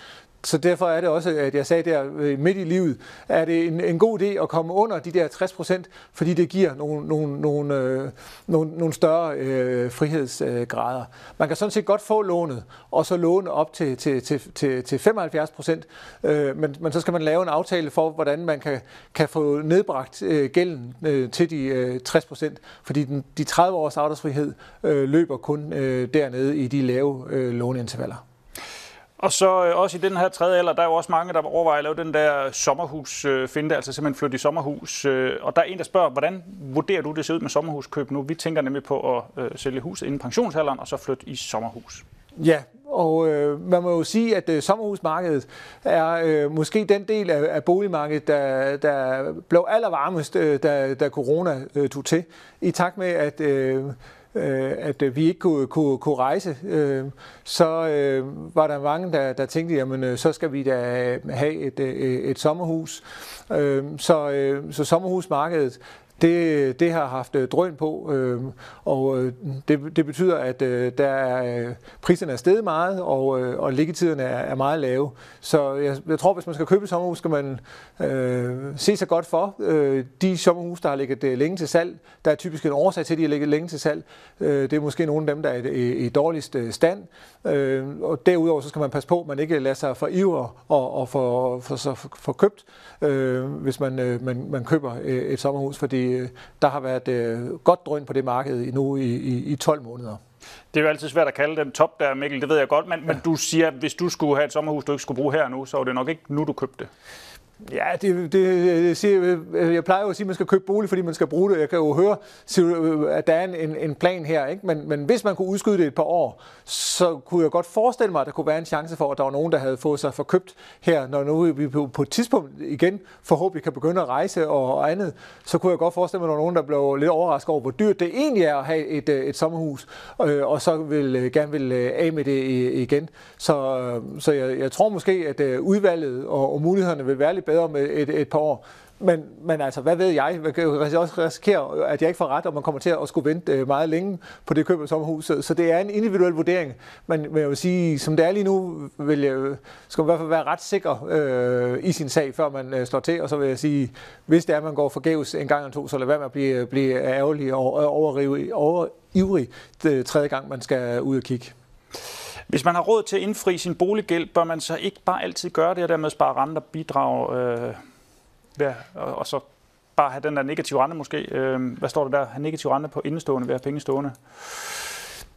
så derfor er det også, at jeg sagde der øh, midt i livet, er det en, en god idé at komme under de der 60 procent, fordi det giver nogle, nogle, nogle, øh, nogle, nogle større øh, frihedsgrader. Man kan sådan set godt få lånet, og så låne op til, til, til, til, til 75 procent, øh, men, men så skal man lave en aftale for, hvordan man kan, kan få nedbragt øh, gælden øh, til de øh, 60 procent, fordi den, de 30 års afdragsfrihed øh, løber kun øh, dernede i de lave øh, låneintervaller. Og så øh, også i den her tredje alder, der er jo også mange, der overvejer at lave den der sommerhus øh, finde, altså simpelthen flytte i sommerhus. Øh, og der er en, der spørger, hvordan vurderer du, det ser ud med sommerhuskøb nu? Vi tænker nemlig på at øh, sælge hus inden pensionsalderen, og så flytte i sommerhus. Ja, og øh, man må jo sige, at øh, sommerhusmarkedet er øh, måske den del af, af boligmarkedet, der, der blev allervarmest, øh, da, da corona øh, tog til. I takt med, at øh, øh, at øh, vi ikke kunne, kunne, kunne rejse, øh, så øh, var der mange, der, der tænkte, jamen øh, så skal vi da have et, et, et sommerhus. Øh, så, øh, så sommerhusmarkedet det, det har haft øh, drøn på, øh, og øh, det, det betyder, at øh, der er, øh, priserne er steget meget, og, øh, og liggetiderne er, er meget lave. Så jeg, jeg tror, hvis man skal købe et sommerhus, skal man øh, se sig godt for. Øh, de sommerhus, der har ligget øh, længe til salg, der er typisk en årsag til, at de har ligget længe til salg. Øh, det er måske nogle af dem, der er i, i dårligst stand. Øh, og derudover så skal man passe på, at man ikke lader sig for iver og, og for, for, for, for købt, øh, hvis man, øh, man, man køber et sommerhus, fordi øh, der har været øh, godt drøn på det marked nu i, i, i 12 måneder. Det er jo altid svært at kalde dem top der, Mikkel, det ved jeg godt, men, ja. men du siger, at hvis du skulle have et sommerhus, du ikke skulle bruge her nu, så var det nok ikke nu, du købte. Ja, det, det, siger, øh, jeg plejer jo at sige, at man skal købe bolig, fordi man skal bruge det. Jeg kan jo høre, øh, at der er en, en plan her. Ikke? Men, men hvis man kunne udskyde det et par år, så kunne jeg godt forestille mig, at der kunne være en chance for, at der var nogen, der havde fået sig forkøbt her, når nu vi på et tidspunkt igen forhåbentlig kan begynde at rejse og andet. Så kunne jeg godt forestille mig, at der var nogen, der blev lidt overrasket over, hvor dyrt det egentlig er at have et, øh, et sommerhus, øh, og så vil gerne vil af med det igen. Så, så jeg, jeg tror måske, at udvalget og, og mulighederne vil være lidt bedre med et, et par år. Men, men altså, hvad ved jeg? Man kan jo også risikere, at jeg ikke får ret, og man kommer til at skulle vente øh, meget længe på det køb af sommerhus. Så det er en individuel vurdering. Men, men jeg vil sige, som det er lige nu, vil jeg, skal man i hvert fald være ret sikker øh, i sin sag, før man øh, slår til. Og så vil jeg sige, hvis det er, at man går forgæves en gang eller to, så lad være med at blive, blive ærgerlig og overivrig, overivrig det øh, tredje gang, man skal ud og kigge. Hvis man har råd til at indfri sin boliggæld, bør man så ikke bare altid gøre det, og dermed spare renter, bidrag, øh, ved, og, og så bare have den der negative rente måske. Øh, hvad står der der? Have negativ rente på indestående ved at have penge stående.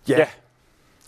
Ja. ja.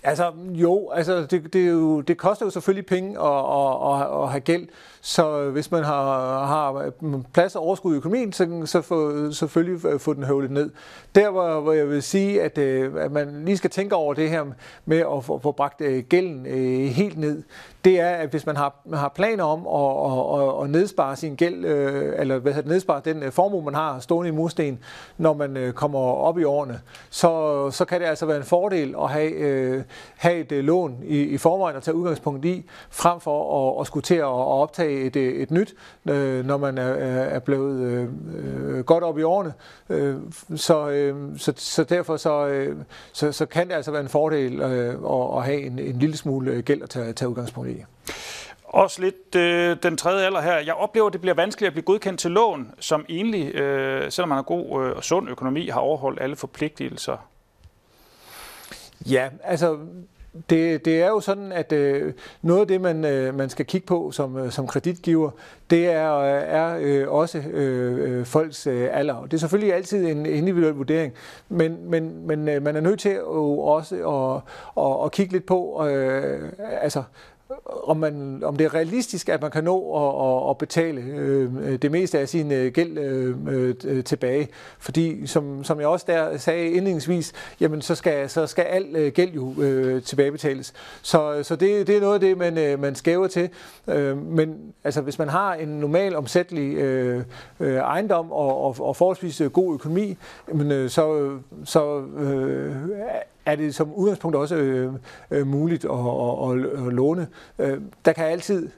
Altså jo, altså det, det, jo, det koster jo selvfølgelig penge at, at, at, at have gæld, så øh, hvis man har, har øh, plads og overskud i økonomien, så, så få, selvfølgelig øh, få den høvlet ned. Der hvor, hvor jeg vil sige, at, at man lige skal tænke over det her med at få, få bragt gælden helt ned, det er, at hvis man har, man har planer om at, at, at nedspare sin gæld, eller hvad hedder, nedspare den formue, man har stående i mursten, når man kommer op i årene, så, så kan det altså være en fordel at have, have et lån i, i forvejen at tage udgangspunkt i, frem for at, at skulle til at optage et, et nyt, øh, når man er, er blevet øh, godt op i årene. Øh, så, øh, så, så derfor så, øh, så, så kan det altså være en fordel øh, at, at have en, en lille smule gæld at tage, tage udgangspunkt i. Også lidt øh, den tredje alder her. Jeg oplever, at det bliver vanskeligt at blive godkendt til lån, som egentlig, øh, selvom man har god øh, og sund økonomi, har overholdt alle forpligtelser. Ja, altså det, det er jo sådan, at øh, noget af det, man, øh, man skal kigge på som, øh, som kreditgiver, det er, øh, er øh, også øh, øh, folks øh, alder. Det er selvfølgelig altid en individuel vurdering, men, men, men øh, man er nødt til jo også at, at, at kigge lidt på, øh, altså om, man, om det er realistisk, at man kan nå at, at, at betale øh, det meste af sin øh, gæld øh, øh, øh, tilbage. Fordi, som, som jeg også der sagde indledningsvis, jamen så skal, så skal al øh, gæld jo øh, tilbagebetales. Så, så det, det er noget af det, man, øh, man skæver til. Øh, men altså, hvis man har en normal omsættelig øh, øh, ejendom og, og, og forholdsvis øh, god økonomi, jamen, øh, så, så øh, er det som udgangspunkt også øh, øh, muligt at, at, at, at låne. Øh, der kan altid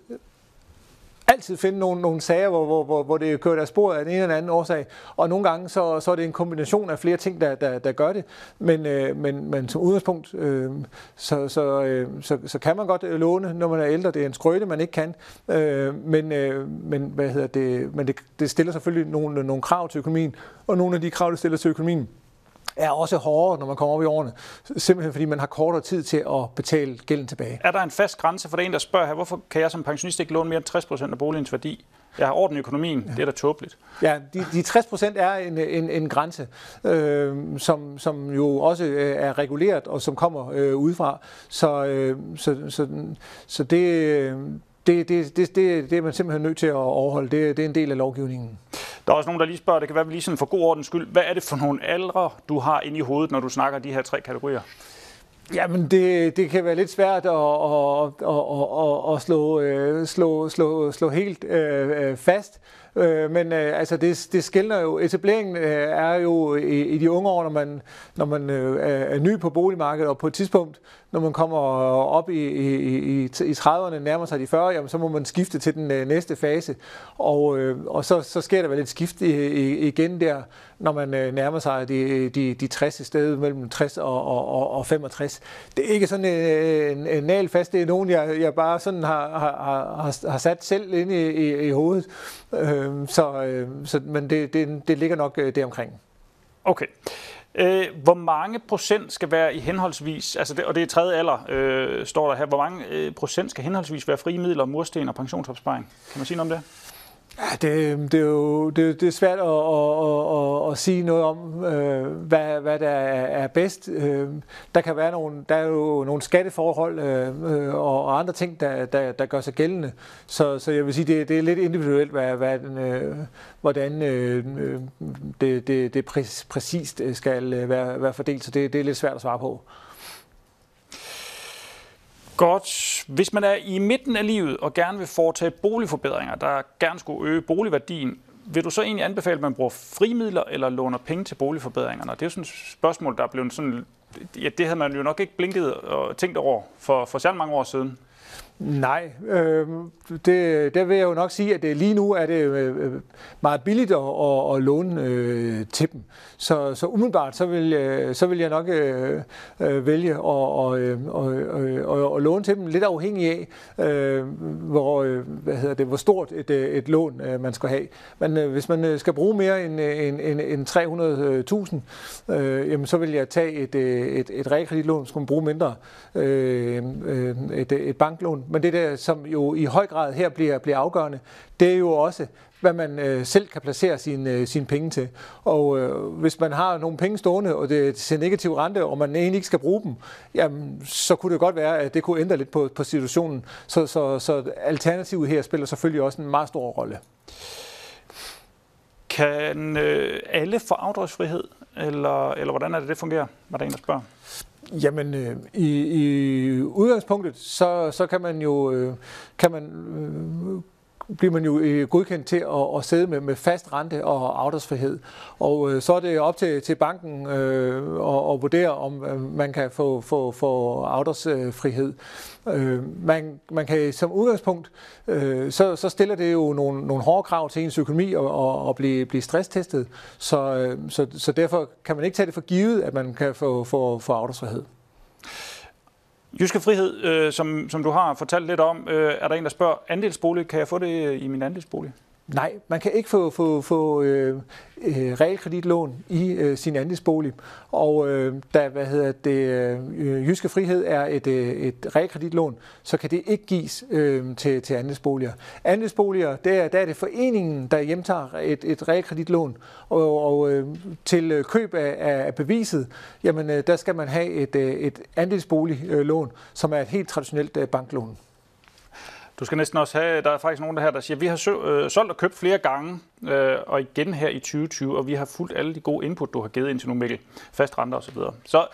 altid finde nogle, nogle sager, hvor, hvor, hvor, hvor det kører der spor af en eller anden årsag, og nogle gange så, så er det en kombination af flere ting, der, der, der gør det, men, øh, men, men som udgangspunkt, øh, så, så, øh, så, så kan man godt øh, låne, når man er ældre. Det er en skrøne, man ikke kan, øh, men, øh, men, hvad hedder det, men det, det stiller selvfølgelig nogle, nogle krav til økonomien, og nogle af de krav, det stiller til økonomien, er også hårdere, når man kommer op i årene, simpelthen fordi man har kortere tid til at betale gælden tilbage. Er der en fast grænse for det en, der spørger her, hvorfor kan jeg som pensionist ikke låne mere end 60 procent af boligens værdi? Jeg har orden i økonomien, ja. det er da tåbeligt. Ja, de, de 60 procent er en, en, en grænse, øh, som, som jo også øh, er reguleret og som kommer øh, udefra. Så, øh, så, så, så det, øh, det, det, det, det, det er man simpelthen nødt til at overholde. Det, det er en del af lovgivningen. Der er også nogen, der lige spørger, det kan være, vi lige sådan for god ordens skyld, hvad er det for nogle aldre, du har inde i hovedet, når du snakker de her tre kategorier? Jamen, det, det kan være lidt svært at, at, at, at, at slå, øh, slå, slå, slå helt øh, øh, fast. Øh, men øh, altså det, det skældner jo. Etableringen øh, er jo i, i de unge år, når man, når man øh, er ny på boligmarkedet, og på et tidspunkt, når man kommer op i, i, i, i 30'erne, nærmer sig de 40, jamen, så må man skifte til den øh, næste fase. Og, øh, og så, så sker der vel et skift i, i, igen der, når man øh, nærmer sig de, de, de 60 i stedet, mellem 60 og, og, og 65. Det er ikke sådan øh, en, en, en nalfast, det er nogen, jeg, jeg bare sådan har, har, har, har sat selv ind i, i, i hovedet. Øh, så, øh, så, men det, det, det ligger nok øh, deromkring. Okay. Øh, hvor mange procent skal være i henholdsvis, altså det, og det er tredje alder, øh, står der her, hvor mange øh, procent skal henholdsvis være frie midler, mursten og pensionsopsparing? Kan man sige noget om det? Ja, det, det, er jo det, det er svært at, at, at, at sige noget om, øh, hvad, hvad der er bedst. Øh, der kan være nogle, der er jo nogle skatteforhold øh, øh og andre ting, der, der, der gør sig gældende. Så, så jeg vil sige, det, det er lidt individuelt, hvad, hvad, den, øh, hvordan øh, øh, det, det, det præcist skal øh, være, være fordelt. Så det, det er lidt svært at svare på. Godt. Hvis man er i midten af livet og gerne vil foretage boligforbedringer, der gerne skulle øge boligværdien, vil du så egentlig anbefale, at man bruger frimidler eller låner penge til boligforbedringerne? Det er jo sådan et spørgsmål, der er blevet sådan... Ja, det havde man jo nok ikke blinket og tænkt over for, for særlig mange år siden. Nej, øh, det, der vil jeg jo nok sige, at det, lige nu er det øh, øh, meget billigt at, at, at låne øh, til dem. Så, så umiddelbart så vil, øh, så vil jeg nok øh, øh vælge at, og, og, og, og låne til dem, lidt afhængig af, øh, hvor, øh, hvad hedder det, hvor stort et, øh, et lån øh, man skal have. Men øh, hvis man skal bruge mere end, end, end, end 300.000, øh, jamen, så vil jeg tage et, et, et realkreditlån, skulle man bruge mindre, øh, et, et banklån men det der, som jo i høj grad her bliver, bliver afgørende, det er jo også, hvad man øh, selv kan placere øh, sine øh, sin penge til. Og øh, hvis man har nogle penge stående, og det er til negativ rente, og man egentlig ikke skal bruge dem, jamen, så kunne det godt være, at det kunne ændre lidt på, på situationen. Så, så, så alternativet her spiller selvfølgelig også en meget stor rolle. Kan øh, alle få afdragsfrihed, eller, eller hvordan er det, det fungerer? Var der en, der spørger? Jamen, øh, i, i udgangspunktet, så, så kan man jo øh, kan man, øh, bliver man jo øh, godkendt til at, at sidde med, med fast rente og afdragsfrihed. Og øh, så er det op til, til banken øh, at, at vurdere, om øh, man kan få, få, få afdragsfrihed. Øh, man, man kan som udgangspunkt, øh, så, så stiller det jo nogle, nogle hårde krav til ens økonomi og, og, og blive, blive stresstestet. Så, øh, så, så derfor kan man ikke tage det for givet, at man kan få, få, få afdragsfrihed. Jyske Frihed, øh, som, som du har fortalt lidt om, øh, er der en, der spørger, andelsbolig, kan jeg få det i min andelsbolig? Nej, man kan ikke få, få, få øh, øh, realkreditlån i øh, sin andelsbolig. Og øh, da hvad hedder det, øh, Jyske Frihed er et, øh, et realkreditlån, så kan det ikke gives øh, til, til andelsboliger. Andelsboliger, der, der er det foreningen, der hjemtager et, et realkreditlån. Og, og øh, til øh, køb af, af beviset, jamen øh, der skal man have et, øh, et andelsboliglån, som er et helt traditionelt øh, banklån. Du skal næsten også have, der er faktisk nogen der her, der siger, vi har sø, øh, solgt og købt flere gange, øh, og igen her i 2020, og vi har fulgt alle de gode input, du har givet ind til nu, Mikkel. Fast renter osv. Så, så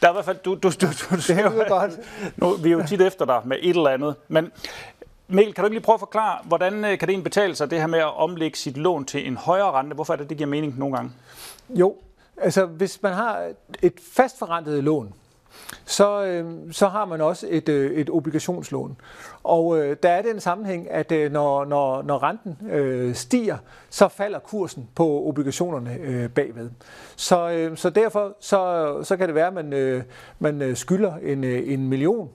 der er i hvert fald, du, du, du, du det er godt. Nu, vi er jo tit efter dig med et eller andet, men Mikkel, kan du ikke lige prøve at forklare, hvordan øh, kan det betale sig, det her med at omlægge sit lån til en højere rente? Hvorfor er det, det giver mening nogle gange? Jo, altså hvis man har et fastforrentet lån, så, øh, så har man også et, øh, et obligationslån. Og øh, der er den sammenhæng, at øh, når, når, når renten øh, stiger, så falder kursen på obligationerne øh, bagved. Så, øh, så derfor så, så kan det være, at man, øh, man øh, skylder en, øh, en million.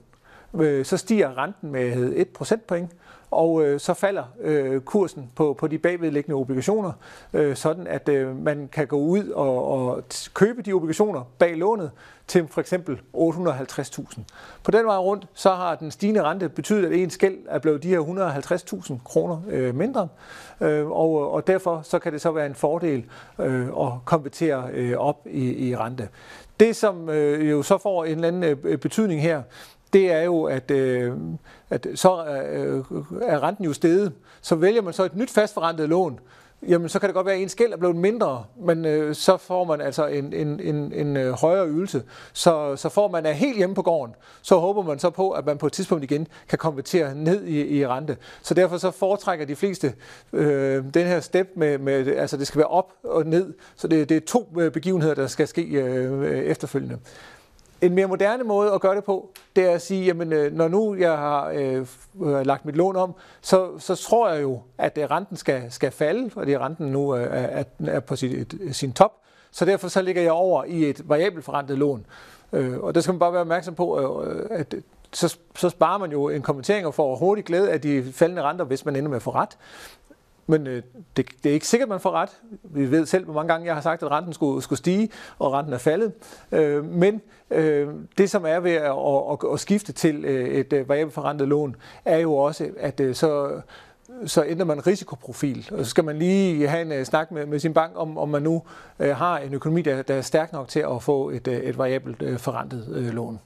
Øh, så stiger renten med et procentpoint og øh, så falder øh, kursen på, på de bagvedliggende obligationer, øh, sådan at øh, man kan gå ud og, og købe de obligationer bag lånet til for eksempel 850.000. På den vej rundt, så har den stigende rente betydet, at ens gæld er blevet de her 150.000 kroner øh, mindre, øh, og, og derfor så kan det så være en fordel øh, at konvertere øh, op i, i rente. Det, som øh, jo så får en eller anden øh, betydning her, det er jo, at, øh, at så øh, er renten jo steget. Så vælger man så et nyt fastforrentet lån, jamen så kan det godt være, at ens gæld er blevet mindre, men øh, så får man altså en, en, en, en øh, højere ydelse. Så, så får man er helt hjemme på gården, så håber man så på, at man på et tidspunkt igen kan konvertere ned i, i rente. Så derfor så foretrækker de fleste øh, den her step med, med, altså det skal være op og ned. Så det, det er to øh, begivenheder, der skal ske øh, øh efterfølgende. En mere moderne måde at gøre det på, det er at sige, jamen øh, når nu jeg har øh, øh, lagt mit lån om, så, så tror jeg jo, at øh, renten skal, skal falde, fordi renten nu øh, er, er på sit, sin top. Så derfor så ligger jeg over i et variabelt forrentet lån. Øh, og der skal man bare være opmærksom på, øh, at så, så sparer man jo en kommentering og får hurtigt glæde af de faldende renter, hvis man ender med at få ret. Men øh, det, det er ikke sikkert, man får ret. Vi ved selv, hvor mange gange jeg har sagt, at renten skulle, skulle stige, og renten er faldet. Øh, men øh, det, som er ved at, at, at, at skifte til øh, et variabelforrentet variabelt forrentet lån, er jo også, at øh, så så ændrer man risikoprofil, og så skal man lige have en uh, snak med, med sin bank, om, om man nu uh, har en økonomi, der, der er stærk nok til at få et, uh, et variabelt uh, forrentet uh, lån.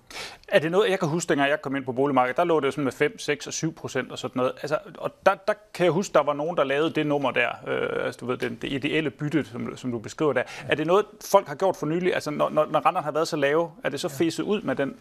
Er det noget, jeg kan huske, dengang jeg kom ind på boligmarkedet, der lå det jo sådan med 5, 6 og 7 procent og sådan noget. Altså, og der, der kan jeg huske, der var nogen, der lavede det nummer der, øh, altså du ved, det, det ideelle bytte, som, som du beskriver der. Ja. Er det noget, folk har gjort for nylig? Altså, når, når, når renterne har været så lave, er det så fæset ud med den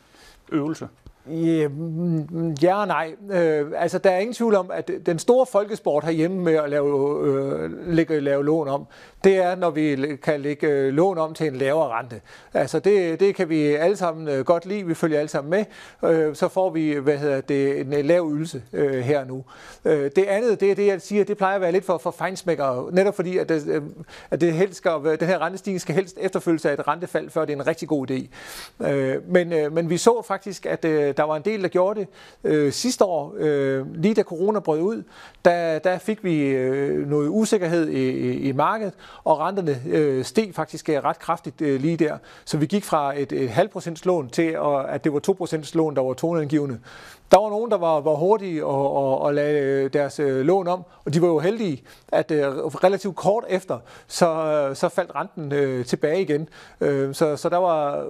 øvelse? Mm, mm, ja og nej. Øh, altså, der er ingen tvivl om, at den store folkesport herhjemme med at lave, øh, lægge, lave lån om, det er, når vi kan lægge øh, lån om til en lavere rente. Altså, det, det kan vi alle sammen øh, godt lide. Vi følger alle sammen med. Øh, så får vi, hvad hedder det, en lav ydelse her nu. Det andet, det er det, jeg siger, det plejer at være lidt for, for fejnsmækker. Netop fordi, at, det, at det helst skal, den her rentestigning skal helst efterfølges af et rentefald, før det er en rigtig god idé. Men, men vi så faktisk, at der var en del, der gjorde det sidste år, lige da corona brød ud, der, der fik vi noget usikkerhed i, i, i markedet, og renterne øh, steg faktisk øh, ret kraftigt øh, lige der. Så vi gik fra et, et halvt procents lån til, at det var 2 procents lån, der var toneangivende. Der var nogen, der var, var hurtige og, og, og lagde øh, deres øh, lån om, og de var jo heldige, at øh, relativt kort efter, så, øh, så faldt renten øh, tilbage igen. Øh, så så der, var,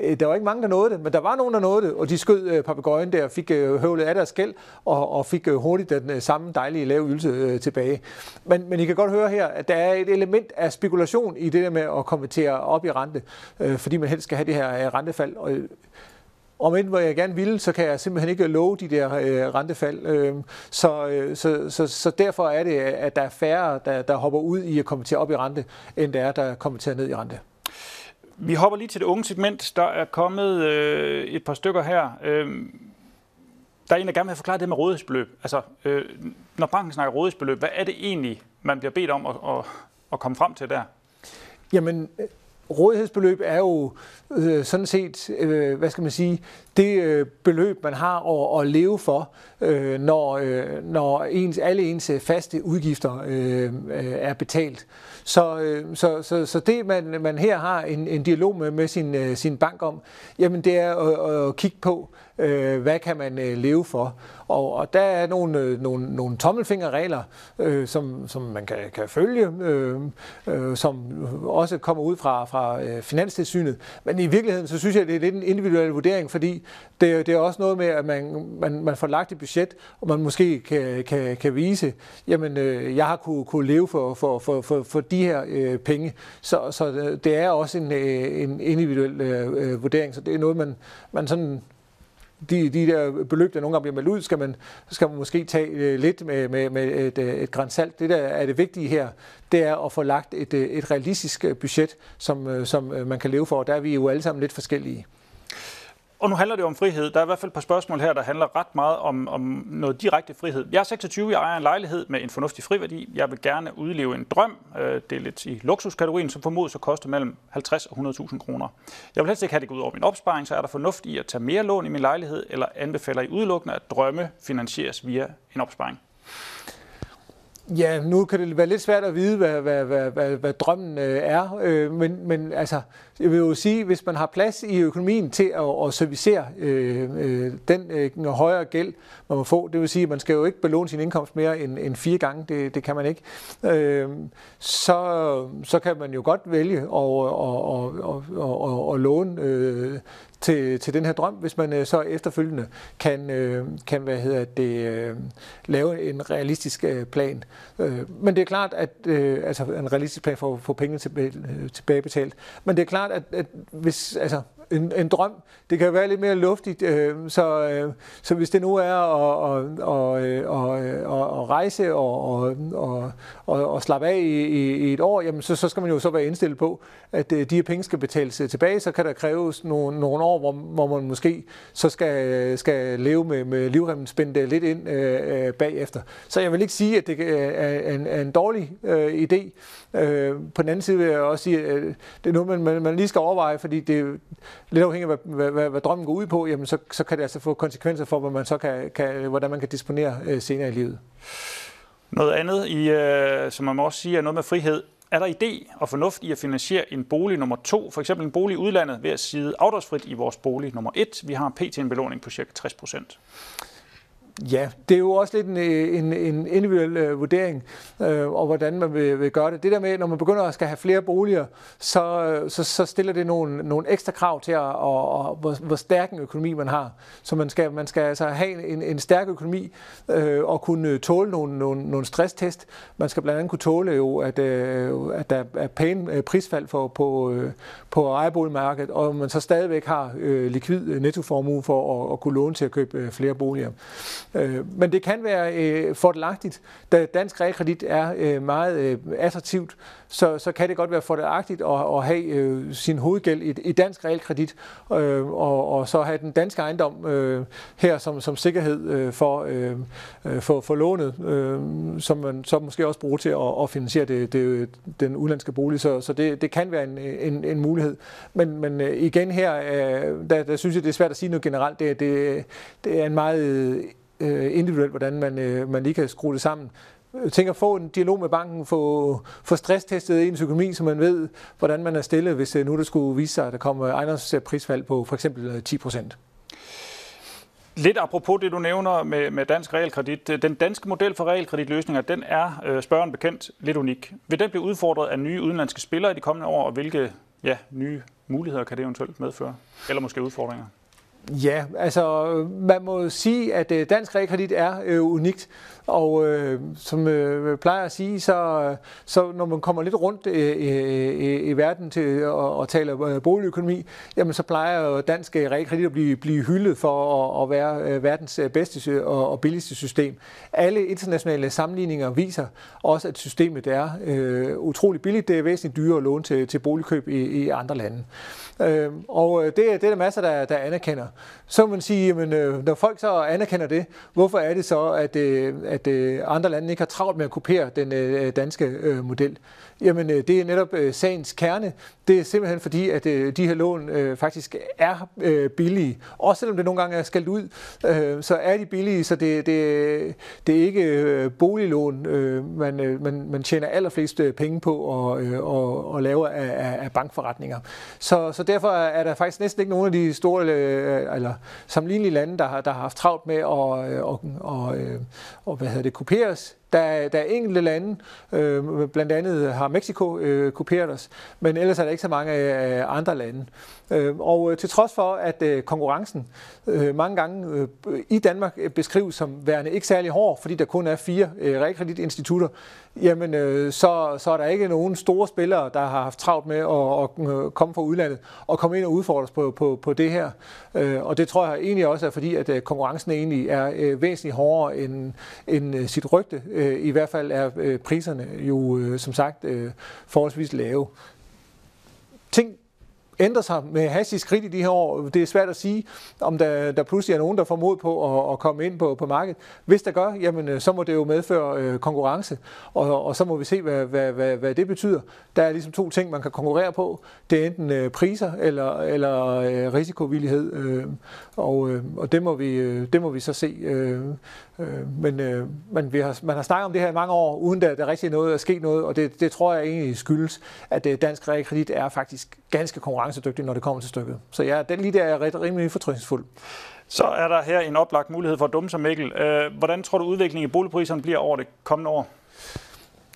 øh, der var ikke mange, der nåede det, men der var nogen, der nåede det, og de skød øh, papegøjen der, fik øh, høvlet af deres gæld, og, og fik øh, hurtigt den øh, samme dejlige lave ydelse øh, tilbage. Men, men I kan godt høre her, at der er et element af spekulation i det der med at konvertere op i rente, øh, fordi man helst skal have det her øh, rentefald. Og, om end hvor jeg gerne ville, så kan jeg simpelthen ikke love de der øh, rentefald. Øh, så, øh, så, så, så derfor er det, at der er færre, der, der hopper ud i at komme til op i rente, end der er, der kommer til ned i rente. Vi hopper lige til det unge segment. Der er kommet øh, et par stykker her. Øh, der er en, der gerne vil forklare det med rådighedsbeløb. Altså, øh, når banken snakker rådighedsbeløb, hvad er det egentlig, man bliver bedt om at, at, at komme frem til der? Jamen, rådighedsbeløb er jo øh, sådan set, øh, hvad skal man sige, det øh, beløb, man har at, at leve for, øh, når, øh, når ens, alle ens øh, faste udgifter øh, øh, er betalt. Så, øh, så, så, så det, man, man her har en, en dialog med, med sin, øh, sin bank om, jamen det er at, at kigge på, øh, hvad kan man øh, leve for. Og, og der er nogle, øh, nogle, nogle tommelfingerregler, øh, som, som man kan, kan følge, øh, øh, som også kommer ud fra, fra øh, Finanstilsynet. Men i virkeligheden, så synes jeg, det er lidt en individuel vurdering, fordi det, det er også noget med, at man, man, man får lagt et budget, og man måske kan, kan, kan vise, jamen, øh, jeg har kunne, kunne leve for, for, for, for, for de her øh, penge. Så, så øh, det er også en, øh, en individuel øh, øh, vurdering, så det er noget, man, man sådan de, de der beløb, der nogle gange bliver meldt ud, skal man, skal man måske tage øh, lidt med, med, med et, øh, et græns salt. Det, der er det vigtige her, det er at få lagt et, øh, et realistisk budget, som, som man kan leve for. Der er vi jo alle sammen lidt forskellige. Og nu handler det om frihed. Der er i hvert fald et par spørgsmål her, der handler ret meget om, om noget direkte frihed. Jeg er 26, jeg ejer en lejlighed med en fornuftig friværdi. Jeg vil gerne udleve en drøm. Øh, det er lidt i luksuskategorien, som formodes at koste mellem 50 og 100.000 kroner. Jeg vil helst ikke have det gå ud over min opsparing, så er der fornuft i at tage mere lån i min lejlighed, eller anbefaler I udelukkende, at drømme finansieres via en opsparing? Ja, nu kan det være lidt svært at vide, hvad, hvad, hvad, hvad, hvad drømmen øh, er, øh, men, men altså, jeg vil jo sige, hvis man har plads i økonomien til at, at servicere øh, øh, den øh, højere gæld, man må få, det vil sige, at man skal jo ikke belåne sin indkomst mere end, end fire gange, det, det kan man ikke, øh, så, så kan man jo godt vælge at, at, at, at, at, at låne øh, til, til den her drøm, hvis man øh, så efterfølgende kan, øh, kan hvad hedder det, øh, lave en realistisk øh, plan. Øh, men det er klart, at øh, altså en realistisk plan for at få pengene tilbage, øh, tilbagebetalt. Men det er klart, at, at hvis, altså, en, en drøm. Det kan være lidt mere luftigt, øh, så, øh, så hvis det nu er at, at, at, at, at rejse og, og, og, og, og slappe af i, i et år, jamen så, så skal man jo så være indstillet på, at øh, de her penge skal betales øh, tilbage. Så kan der kræves nogle, nogle år, hvor, hvor man måske så skal, øh, skal leve med, med livremmen spændt øh, lidt ind øh, bagefter. Så jeg vil ikke sige, at det er en, er en dårlig øh, idé. Øh, på den anden side vil jeg også sige, at det er noget, man, man, man lige skal overveje, fordi det lidt afhængig af, hvad, hvad, hvad, drømmen går ud på, jamen så, så kan det altså få konsekvenser for, hvad man så kan, kan, hvordan man kan disponere øh, senere i livet. Noget andet, i, øh, som man må også sige, er noget med frihed. Er der idé og fornuft i at finansiere en bolig nummer to, for eksempel en bolig i udlandet, ved at sige afdragsfrit i vores bolig nummer et? Vi har pt. en belåning på ca. 60 procent. Ja, det er jo også lidt en, øh, en, en individuel øh, vurdering, øh, og hvordan man vil, vil gøre det. Det der med, når man begynder at skal have flere boliger, så, øh, så, så stiller det nogle, nogle ekstra krav til, at, og, og, hvor, hvor stærk en økonomi man har. Så man skal, man skal altså have en, en stærk økonomi øh, og kunne øh, tåle nogle, nogle, nogle stresstest. Man skal blandt andet kunne tåle jo, at, øh, at der er pæne prisfald for, på, øh, på ejerboligmarkedet, og man så stadigvæk har øh, likvid nettoformue for at, at kunne låne til at købe øh, flere boliger. Øh, men det kan være øh, fordelagtigt, da dansk realkredit er øh, meget øh, attraktivt, så, så kan det godt være fordelagtigt at, at have sin hovedgæld i, i dansk realkredit, og, og så have den danske ejendom her som, som sikkerhed for, for, for lånet, som man så måske også bruger til at, at finansiere det, det, den udlandske bolig. Så, så det, det kan være en, en, en mulighed. Men, men igen her, der, der synes jeg, det er svært at sige noget generelt. Det, det, det er en meget øh, individuelt, hvordan man, øh, man lige kan skrue det sammen. Jeg tænker at få en dialog med banken, få, få stresstestet ens økonomi, så man ved, hvordan man er stillet, hvis øh, nu det skulle vise sig, at der kommer ejendomsprisfald på for eksempel øh, 10 procent. Lidt apropos det, du nævner med, med dansk realkredit. Den danske model for realkreditløsninger, den er øh, spørgen bekendt lidt unik. Vil den blive udfordret af nye udenlandske spillere i de kommende år, og hvilke ja, nye muligheder kan det eventuelt medføre? Eller måske udfordringer? Ja, altså man må sige, at øh, dansk realkredit er øh, unikt, og øh, som øh, plejer at sige, så, så når man kommer lidt rundt øh, i, i verden til øh, at, tale øh, boligøkonomi, jamen så plejer dansk øh, realkredit at blive, blive hyldet for at, at være øh, verdens bedste og, og billigste system. Alle internationale sammenligninger viser også, at systemet er øh, utrolig billigt. Det er væsentligt dyrere at låne til, til boligkøb i, i andre lande. Øh, og det, det er der masser, der, der anerkender. Så man sige, jamen, øh, når folk så anerkender det, hvorfor er det så, at, øh, at øh, andre lande ikke har travlt med at kopiere den øh, øh danske øh, model? Jamen, øh, det er netop øh, sagens kerne. Det er simpelthen fordi, at øh, de her lån øh, faktisk er øh, billige. Også selvom det nogle gange er skældt ud, øh, så er de billige, så det, det, det er ikke øh, boliglån, øh, man, øh, man, man tjener allerflest øh, penge på og, øh, og, og laver af, af bankforretninger. Så, så derfor er der faktisk næsten ikke nogen af de store øh, eller sammenlignelige lande, der har, der har haft travlt med at øh, og, og, og, og, hvad hedder det, kopieres der, der er enkelte lande, øh, blandt andet har Mexico øh, kopieret os, men ellers er der ikke så mange øh, andre lande. Øh, og øh, til trods for, at øh, konkurrencen øh, mange gange øh, i Danmark beskrives som værende ikke særlig hård, fordi der kun er fire øh, realkreditinstitutter, jamen øh, så, så er der ikke nogen store spillere, der har haft travlt med at, at øh, komme fra udlandet og komme ind og udfordre os på, på, på det her. Øh, og det tror jeg egentlig også er fordi, at øh, konkurrencen egentlig er øh, væsentligt hårdere end, end øh, sit rygte. Øh, I hvert fald er øh, priserne jo øh, som sagt øh, forholdsvis lave. Ting ændrer sig med hastige skridt i de her år. Det er svært at sige, om der, der pludselig er nogen, der får mod på at, at komme ind på, på markedet. Hvis der gør, jamen, øh, så må det jo medføre øh, konkurrence, og, og så må vi se, hvad, hvad, hvad, hvad det betyder. Der er ligesom to ting, man kan konkurrere på. Det er enten øh, priser eller, eller øh, risikovillighed, øh, og, øh, og det, må vi, øh, det må vi så se. Øh, Øh, men øh, man, vi har, man har snakket om det her i mange år, uden der, der rigtig er noget er sket noget, og det, det tror jeg egentlig skyldes, at øh, dansk realkredit er faktisk ganske konkurrencedygtig, når det kommer til stykket. Så ja, den, lige der er ret, rimelig fortrystningsfuld. Så er der her en oplagt mulighed for at dumme sig, Mikkel. Øh, hvordan tror du udviklingen i boligpriserne bliver over det kommende år?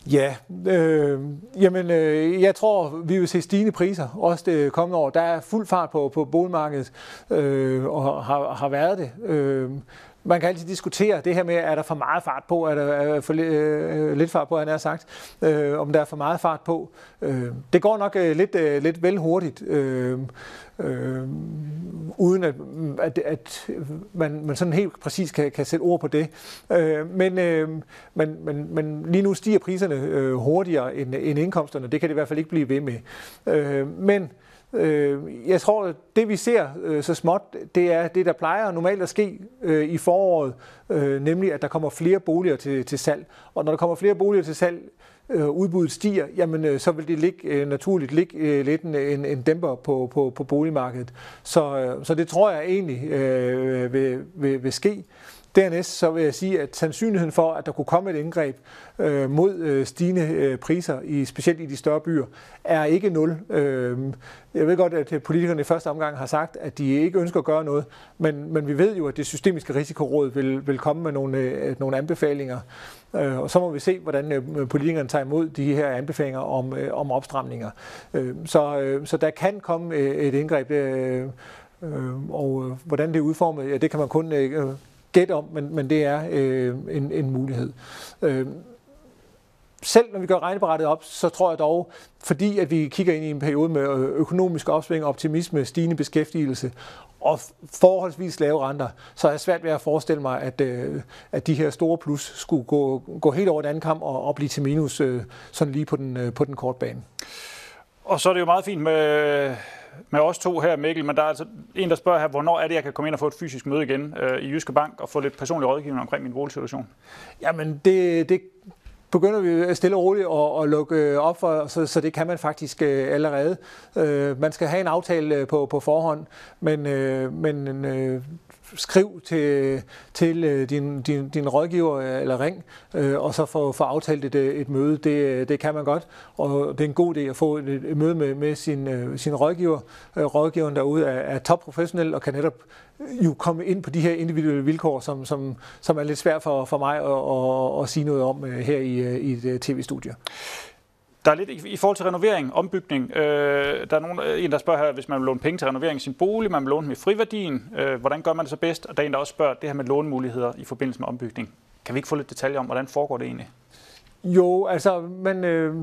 Ja, øh, jamen, øh, jeg tror, vi vil se stigende priser, også det kommende år. Der er fuld fart på, på boligmarkedet, øh, og har, har været det. Øh, man kan altid diskutere det her med, er der for meget fart på, er der er for øh, lidt fart på, han har sagt, øh, om der er for meget fart på. Øh, det går nok øh, lidt, øh, lidt vel hurtigt, øh, øh, uden at, at, at man, man sådan helt præcis kan, kan sætte ord på det. Øh, men, øh, men, men, men lige nu stiger priserne øh, hurtigere end, end indkomsterne, det kan det i hvert fald ikke blive ved med. Øh, men Øh, jeg tror, at det vi ser øh, så småt, det er det, der plejer normalt at ske øh, i foråret, øh, nemlig at der kommer flere boliger til, til salg. Og når der kommer flere boliger til salg, øh, udbuddet stiger, jamen øh, så vil det ligge, øh, naturligt ligge øh, lidt en, en, en dæmper på, på, på boligmarkedet. Så, øh, så det tror jeg egentlig øh, vil, vil, vil ske. Dernæst så vil jeg sige, at sandsynligheden for, at der kunne komme et indgreb øh, mod øh, stigende øh, priser, i, specielt i de større byer, er ikke nul. Øh, jeg ved godt, at øh, politikerne i første omgang har sagt, at de ikke ønsker at gøre noget, men, men vi ved jo, at det systemiske risikoråd vil, vil komme med nogle, øh, nogle anbefalinger. Øh, og så må vi se, hvordan øh, politikerne tager imod de her anbefalinger om, øh, om opstramninger. Øh, så, øh, så der kan komme øh, et indgreb, øh, øh, og øh, hvordan det er udformet, ja, det kan man kun øh, gætte om, men, men det er øh, en, en mulighed. Øh, selv når vi gør regneberettet op, så tror jeg dog, fordi at vi kigger ind i en periode med øh, økonomisk opsving, optimisme, stigende beskæftigelse og forholdsvis lave renter, så er jeg svært ved at forestille mig, at, øh, at de her store plus skulle gå, gå helt over den anden kamp og, og blive til minus øh, sådan lige på den, på den korte bane. Og så er det jo meget fint med med os to her, Mikkel, men der er altså en, der spørger her, hvornår er det, jeg kan komme ind og få et fysisk møde igen øh, i Jyske Bank og få lidt personlig rådgivning omkring min boligsituation? Jamen, det, det begynder vi stille og roligt at, at lukke op for, så, så det kan man faktisk øh, allerede. Øh, man skal have en aftale øh, på, på forhånd, men, øh, men øh, skriv til, til øh, din, din, din rådgiver øh, eller ring, øh, og så få, få aftalt et, øh, et møde. Det, det kan man godt, og det er en god idé at få et, et møde med, med sin, sin rådgiver. Rådgiveren derude er, er topprofessionel og kan netop jo komme ind på de her individuelle vilkår, som, som, som er lidt svært for, for mig at, at, at sige noget om her i, i et tv-studie. Der er lidt i forhold til renovering, ombygning. Øh, der er nogen, øh, en, der spørger her, hvis man vil låne penge til renovering i sin bolig, man vil låne med friværdien, øh, hvordan gør man det så bedst? Og der er en, der også spørger det her med lånemuligheder i forbindelse med ombygning. Kan vi ikke få lidt detaljer om, hvordan foregår det egentlig? Jo, altså, men øh,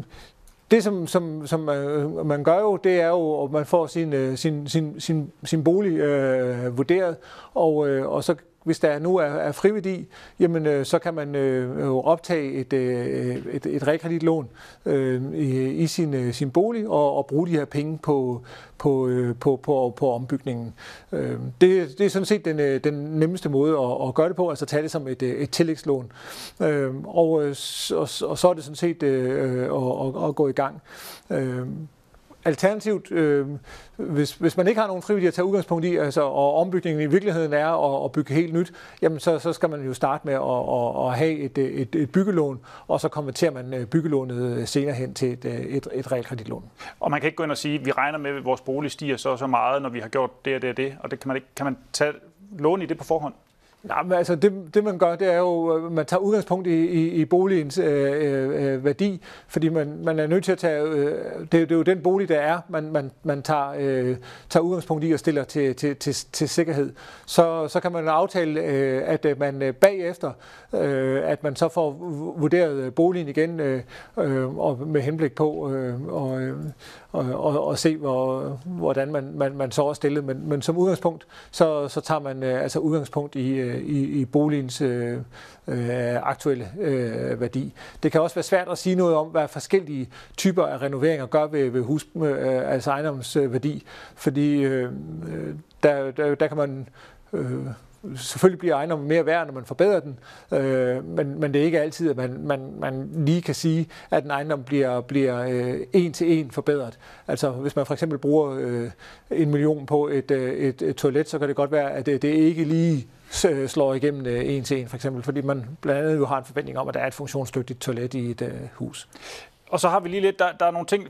det som, som, som øh, man gør jo, det er jo, at man får sin, øh, sin, sin, sin, sin bolig øh, vurderet, og, øh, og så hvis der nu er, er friværdi, jamen øh, så kan man øh, optage et, øh, et, et realkreditlån øh, i, i sin, øh, sin bolig og, og bruge de her penge på, på, øh, på, på, på ombygningen. Øh, det, det er sådan set den, øh, den nemmeste måde at, at gøre det på, altså tage det som et, øh, et tillægslån. Øh, og, øh, og, og så er det sådan set øh, øh, at, at, at gå i gang. Øh, Alternativt, øh, hvis, hvis man ikke har nogen frivillige at tage udgangspunkt i, altså, og ombygningen i virkeligheden er at, at bygge helt nyt, jamen så, så skal man jo starte med at, at, at have et, et, et byggelån, og så konverterer man øh, byggelånet øh, senere hen til et, øh, et, et realkreditlån. Og man kan ikke gå ind og sige, at vi regner med, at vores bolig stiger så så meget, når vi har gjort det og det og det, og det kan man, ikke, kan man tage lån i det på forhånd? Nej, men altså det, det man gør, det er jo, øh, man tager udgangspunkt i, i, i boligens øh, øh, øh, værdi, fordi man, man er nødt til at tage, øh, det, det er jo den bolig, der er, man, man, man tager, øh, tager udgangspunkt i og stiller til, til, til, til sikkerhed. Så, så kan man aftale, øh, at øh, man bagefter, øh, at man så får vurderet boligen igen, øh, øh, og med henblik på øh, og, og, og, og se, hvor, hvordan man, man, man så er stillet. Men, men som udgangspunkt, så, så tager man øh, altså udgangspunkt i, øh, Øh, i, i boligens øh, øh, aktuelle øh, værdi. Det kan også være svært at sige noget om, hvad forskellige typer af renoveringer gør ved, ved hus, øh, altså ejendomsværdi, fordi øh, øh, der, der, der kan man øh, selvfølgelig bliver ejendommen mere værd, når man forbedrer den, øh, men, men det er ikke altid, at man, man, man lige kan sige, at en ejendom bliver, bliver øh, en til en forbedret. Altså hvis man for eksempel bruger øh, en million på et, øh, et, et toilet, så kan det godt være, at det, det ikke lige slår igennem øh, en til en, for eksempel, fordi man blandt andet jo har en forventning om, at der er et funktionsdygtigt toilet i et øh, hus. Og så har vi lige lidt, der, der er nogle ting,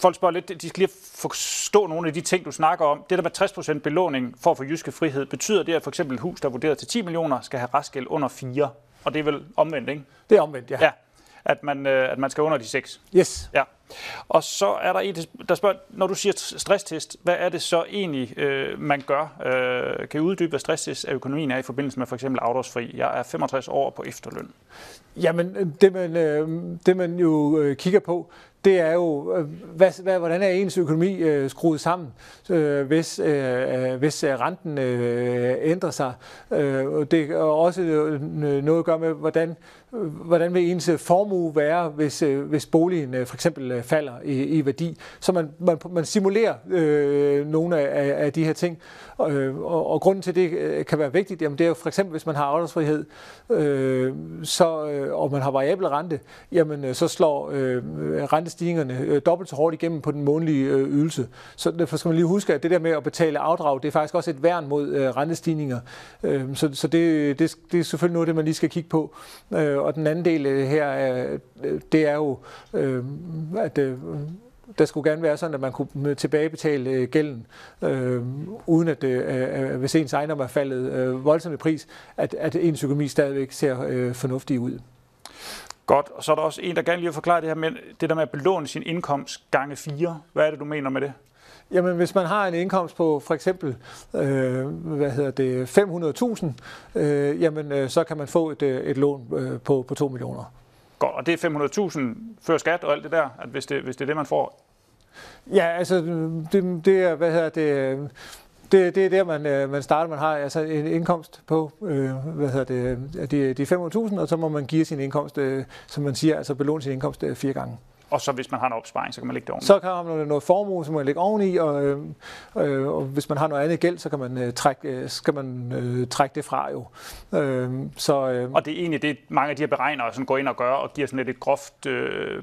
folk spørger lidt, de skal lige forstå nogle af de ting, du snakker om. Det der med 60% belåning for at få jyske frihed, betyder det, at for eksempel et hus, der er vurderet til 10 millioner, skal have restgæld under 4? Og det er vel omvendt, ikke? Det er omvendt, ja. ja at man, øh, at man skal under de 6. Yes. Ja. Og så er der en, der spørger, når du siger stresstest, hvad er det så egentlig, øh, man gør? Øh, kan I uddybe, hvad stresstest af økonomien er i forbindelse med for eksempel afdragsfri? Jeg er 65 år på efterløn. Jamen, det man, øh, det man jo øh, kigger på, det er jo, øh, hvad, hvad, hvordan er ens økonomi øh, skruet sammen, øh, hvis, øh, øh hvis øh, renten øh, ændrer sig. Øh, det er også øh, noget at gøre med, hvordan, hvordan vil ens formue være, hvis, hvis boligen for eksempel falder i, i værdi. Så man, man, man simulerer øh, nogle af, af de her ting. Og, og, og grunden til det kan være vigtigt, jamen det er jo for eksempel, hvis man har afdragsfrihed, øh, så, Øh, og man har variabel rente, jamen øh, så slår øh, rentestigningerne øh, dobbelt så hårdt igennem på den månedlige øh, ydelse. Så derfor skal man lige huske, at det der med at betale afdrag, det er faktisk også et værn mod øh, rentestigninger. Øh, så så det, det, det er selvfølgelig noget, det man lige skal kigge på. Øh, og den anden del øh, her, øh, det er jo, øh, at øh, der skulle gerne være sådan, at man kunne tilbagebetale øh, gælden, øh, uden at øh, hvis ens ejendom er faldet øh, voldsomt i pris, at, at ens økonomi stadigvæk ser øh, fornuftig ud. Godt, og så er der også en, der gerne lige vil forklare det her med, det der med at belåne sin indkomst gange 4. Hvad er det, du mener med det? Jamen, hvis man har en indkomst på for eksempel øh, hvad hedder det, 500.000, øh, jamen, øh, så kan man få et, øh, et lån øh, på, på 2 millioner. Godt, og det er 500.000 før skat og alt det der, at hvis det, hvis det er det, man får? Ja, altså, det, det er, hvad hedder det, det, det er der, man, øh, man starter. Man har altså en indkomst på øh, hvad hedder det, øh, de, de 500.000, og så må man give sin indkomst, øh, som man siger, altså belåne sin indkomst øh, fire gange. Og så hvis man har en opsparing, så kan man lægge det oveni? Så kan man noget formue, som man lægge oveni, og, øh, øh, og hvis man har noget andet gæld, så kan man, øh, trække, øh, skal man øh, trække det fra jo. Øh, så, øh, og det er egentlig det, mange af de her beregnere sådan går ind og gør, og giver sådan lidt et groft øh,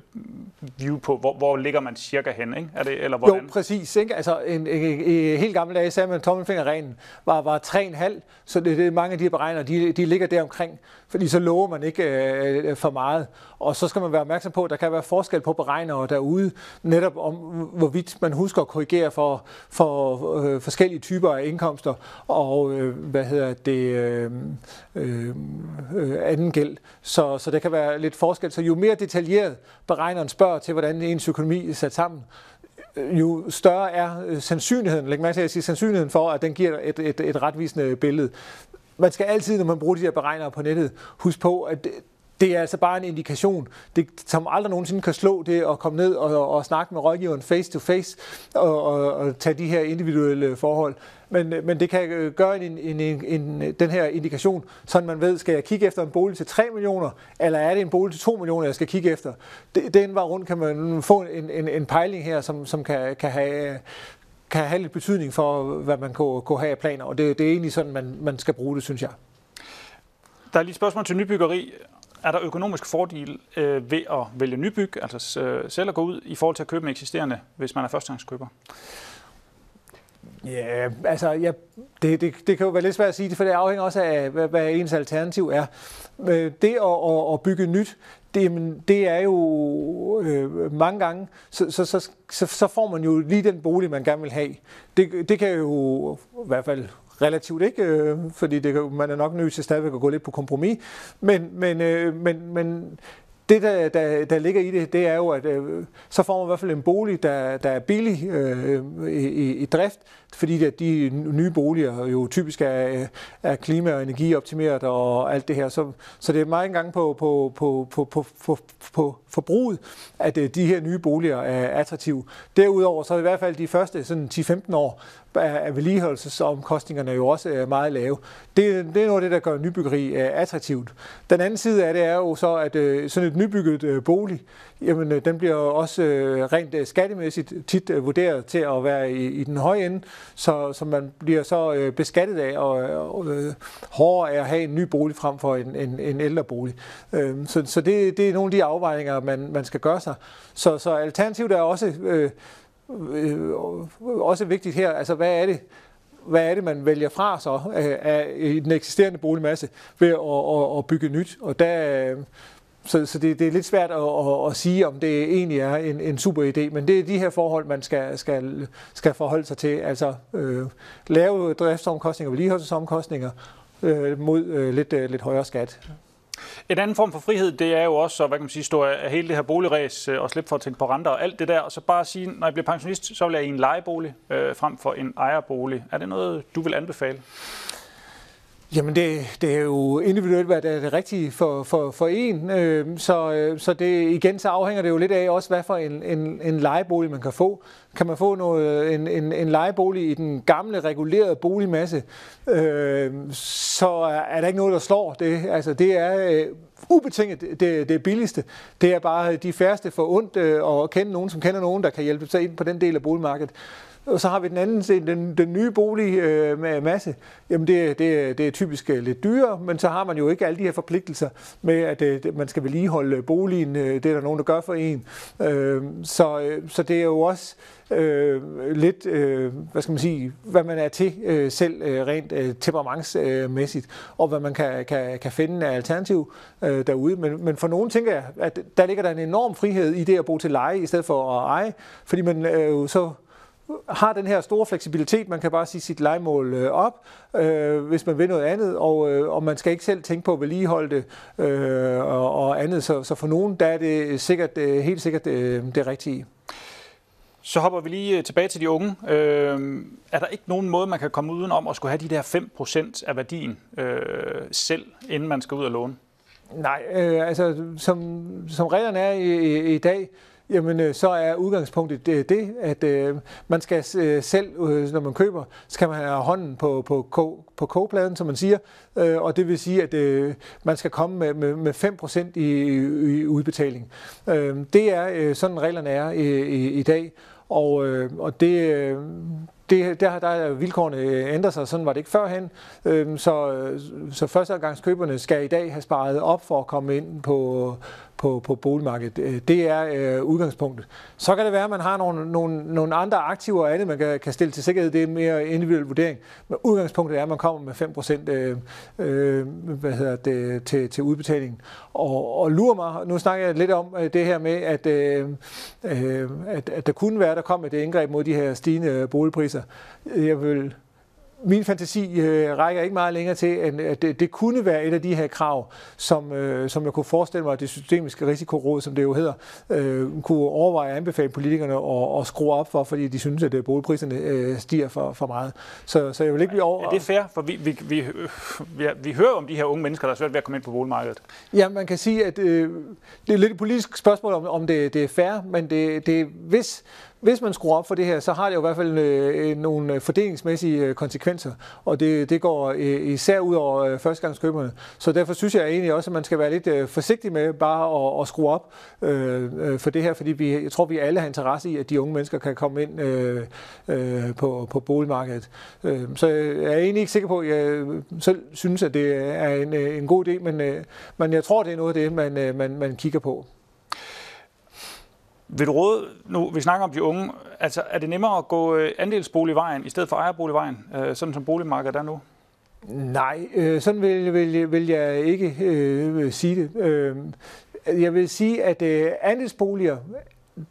view på, hvor, hvor ligger man cirka hen, ikke? Er det, eller hvordan? Jo, præcis. Ikke? Altså, en, en, en, en helt gamle dage sagde man, at tommelfingerreglen var, var 3,5, så det, det, mange af de her beregnere, de, de ligger der omkring, fordi så lover man ikke øh, for meget. Og så skal man være opmærksom på, at der kan være forskel på beregnere derude, netop om hvorvidt man husker at korrigere for, for øh, forskellige typer af indkomster og øh, hvad hedder det øh, øh, anden gæld. Så, så det kan være lidt forskel. Så jo mere detaljeret beregneren spørger til, hvordan ens økonomi er sat sammen, jo større er øh, sandsynligheden, læg mærke til at sige, sandsynligheden for, at den giver et, et, et retvisende billede. Man skal altid, når man bruger de her beregnere på nettet, huske på, at det er altså bare en indikation, det, som aldrig nogensinde kan slå det at komme ned og, og snakke med rådgiveren face to face og, og, og tage de her individuelle forhold. Men, men det kan øh, gøre en, en, en, en, den her indikation, så man ved, skal jeg kigge efter en bolig til 3 millioner, eller er det en bolig til 2 millioner, jeg skal kigge efter. Den var rundt kan man få en, en, en pejling her, som, som kan, kan have kan have lidt betydning for, hvad man kunne, kunne have af planer, og det, det er egentlig sådan, man, man skal bruge det, synes jeg. Der er lige et spørgsmål til nybyggeri. Er der økonomisk fordel øh, ved at vælge nybyg, altså øh, selv at gå ud, i forhold til at købe en eksisterende, hvis man er førstegangskøber? Ja, altså ja, det, det, det kan jo være lidt svært at sige, for det afhænger også af, hvad, hvad ens alternativ er. Øh, det at, at, at bygge nyt, det, det er jo øh, mange gange, så, så, så, så får man jo lige den bolig, man gerne vil have. Det, det kan jo i hvert fald relativt ikke, øh, fordi det man er nok nødt til stadigvæk at gå lidt på kompromis. Men, men, øh, men, men det, der, der, der ligger i det, det er jo, at øh, så får man i hvert fald en bolig, der, der er billig øh, i, i drift, fordi at de nye boliger jo typisk er, øh, er klima- og energioptimeret og alt det her. Så, så det er meget engang på, på, på, på, på, på, på forbruget, at øh, de her nye boliger er attraktive. Derudover så er i hvert fald de første sådan 10-15 år, øh, er vedligeholdelsesomkostningerne jo også øh, meget lave. Det, det er noget af det, der gør nybyggeri attraktivt. Den anden side af det er jo så, at sådan et nybygget bolig, jamen den bliver også rent skattemæssigt tit vurderet til at være i, i den høje ende, så, så man bliver så beskattet af og, og og hårdere af at have en ny bolig frem for en, en, en ældre bolig. Øhm, så så det, det er nogle af de afvejninger, man, man skal gøre sig. Så, så alternativet er også, øh, øh, også vigtigt her. Altså, hvad er det, hvad er det, man vælger fra så øh, af den eksisterende boligmasse ved at, at, at bygge nyt? Og der, øh, så, så det, det er lidt svært at, at, at sige, om det egentlig er en, en super idé, men det er de her forhold, man skal, skal, skal forholde sig til. Altså øh, lave driftsomkostninger, vedligeholdelsesomkostninger øh, mod øh, lidt, øh, lidt højere skat. En anden form for frihed, det er jo også, hvad kan man sige, stå af hele det her boligræs øh, og slippe for at tænke på renter og alt det der, og så bare sige, når jeg bliver pensionist, så vil jeg i en lejebolig øh, frem for en ejerbolig. Er det noget, du vil anbefale? Jamen det, det er jo individuelt, hvad der er det rigtige for, for, for en. Øhm, så, øh, så det, igen så afhænger det jo lidt af også, hvad for en, en, en lejebolig man kan få. Kan man få noget, øh, en, en, en lejebolig i den gamle regulerede boligmasse, øh, så er der ikke noget, der slår det. Altså det er øh, ubetinget det, det billigste. Det er bare de færreste for ondt øh, at kende nogen, som kender nogen, der kan hjælpe sig ind på den del af boligmarkedet. Og så har vi den anden scene, den, den nye bolig øh, med masse. Jamen det, det, det er typisk øh, lidt dyrere, men så har man jo ikke alle de her forpligtelser med, at øh, man skal vedligeholde øh, boligen. Øh, det er der nogen, der gør for en. Øh, så, øh, så det er jo også øh, lidt, øh, hvad skal man sige, hvad man er til øh, selv øh, rent øh, temperamentsmæssigt, og hvad man kan, kan, kan finde af alternativ øh, derude. Men, men for nogen tænker jeg, at der ligger der en enorm frihed i det at bo til leje, i stedet for at eje, fordi man øh, jo så har den her store fleksibilitet. Man kan bare sige sit legemål øh, op, øh, hvis man vil noget andet, og, øh, og man skal ikke selv tænke på at vedligeholde det øh, og, og andet. Så, så for nogen, der er det sikkert, øh, helt sikkert øh, det rigtige. Så hopper vi lige øh, tilbage til de unge. Øh, er der ikke nogen måde, man kan komme uden om at skulle have de der 5% af værdien øh, selv, inden man skal ud og låne? Nej, øh, altså som, som reglerne er i, i, i dag, jamen øh, så er udgangspunktet det, det at øh, man skal øh, selv, øh, når man køber, skal man have hånden på, på, på, på kogepladen, som man siger, øh, og det vil sige, at øh, man skal komme med, med, med 5% i, i udbetaling. Øh, det er øh, sådan reglerne er i, i, i dag, og, øh, og det, øh, det, der, der er vilkårene ændret sig, sådan var det ikke førhen. Øhm, så, så førsteadgangskøberne skal i dag have sparet op for at komme ind på, på, på boligmarkedet. Øh, det er øh, udgangspunktet. Så kan det være, at man har nogle, nogle, nogle andre aktiver og andet, man kan, kan stille til sikkerhed. Det er mere individuel vurdering. Men udgangspunktet er, at man kommer med 5% øh, øh, hvad hedder det, til, til udbetalingen. Og, og lurer mig, nu snakker jeg lidt om øh, det her med, at, øh, øh, at, at der kunne være, der kom et indgreb mod de her stigende boligpriser. Jeg vil min fantasi øh, rækker ikke meget længere til, end at det, det kunne være et af de her krav, som, øh, som jeg kunne forestille mig, at det systemiske risikoråd, som det jo hedder, øh, kunne overveje at anbefale politikerne at, at skrue op for, fordi de synes, at boligpriserne øh, stiger for, for meget. Så, så jeg vil ikke blive over... Er det fair? For vi, vi, vi, vi, vi hører om de her unge mennesker, der er svært ved at komme ind på boligmarkedet. Ja, man kan sige, at øh, det er lidt et politisk spørgsmål, om, om det, det er fair, men det, det hvis hvis man skruer op for det her, så har det jo i hvert fald øh, øh nogle øh, fordelingsmæssige øh, konsekvenser, og det, det går øh, især ud over øh, førstegangskøberne. Så derfor synes jeg egentlig også, at man skal være lidt øh, forsigtig med bare at, at skrue op øh, for det her, fordi vi, jeg tror, vi alle har interesse i, at de unge mennesker kan komme ind øh, øh, på, på boligmarkedet. Øh, så jeg er egentlig ikke sikker på, at jeg selv synes, at det er en, en god idé, men, øh, men jeg tror, det er noget af det, man, man, man kigger på. Vil du råde, nu vi snakker om de unge, altså er det nemmere at gå øh, andelsboligvejen i stedet for ejerboligvejen, øh, sådan som boligmarkedet er nu? Nej, øh, sådan vil, vil, vil jeg ikke øh, sige det. Øh, jeg vil sige, at øh, andelsboliger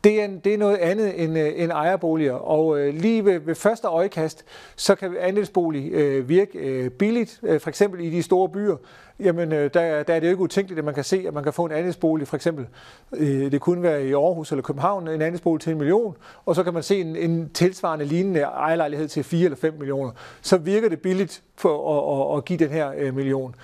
det er, det er noget andet end, øh, end ejerboliger, og øh, lige ved, ved første øjekast, så kan andelsbolig øh, virke øh, billigt, øh, for eksempel i de store byer, jamen øh, der, der er det jo ikke utænkeligt, at man kan se, at man kan få en andelsbolig, for eksempel, øh, det kunne være i Aarhus eller København, en andelsbolig til en million, og så kan man se en, en tilsvarende lignende ejerlejlighed til 4 eller 5 millioner. Så virker det billigt for at, at, at give den her øh, million.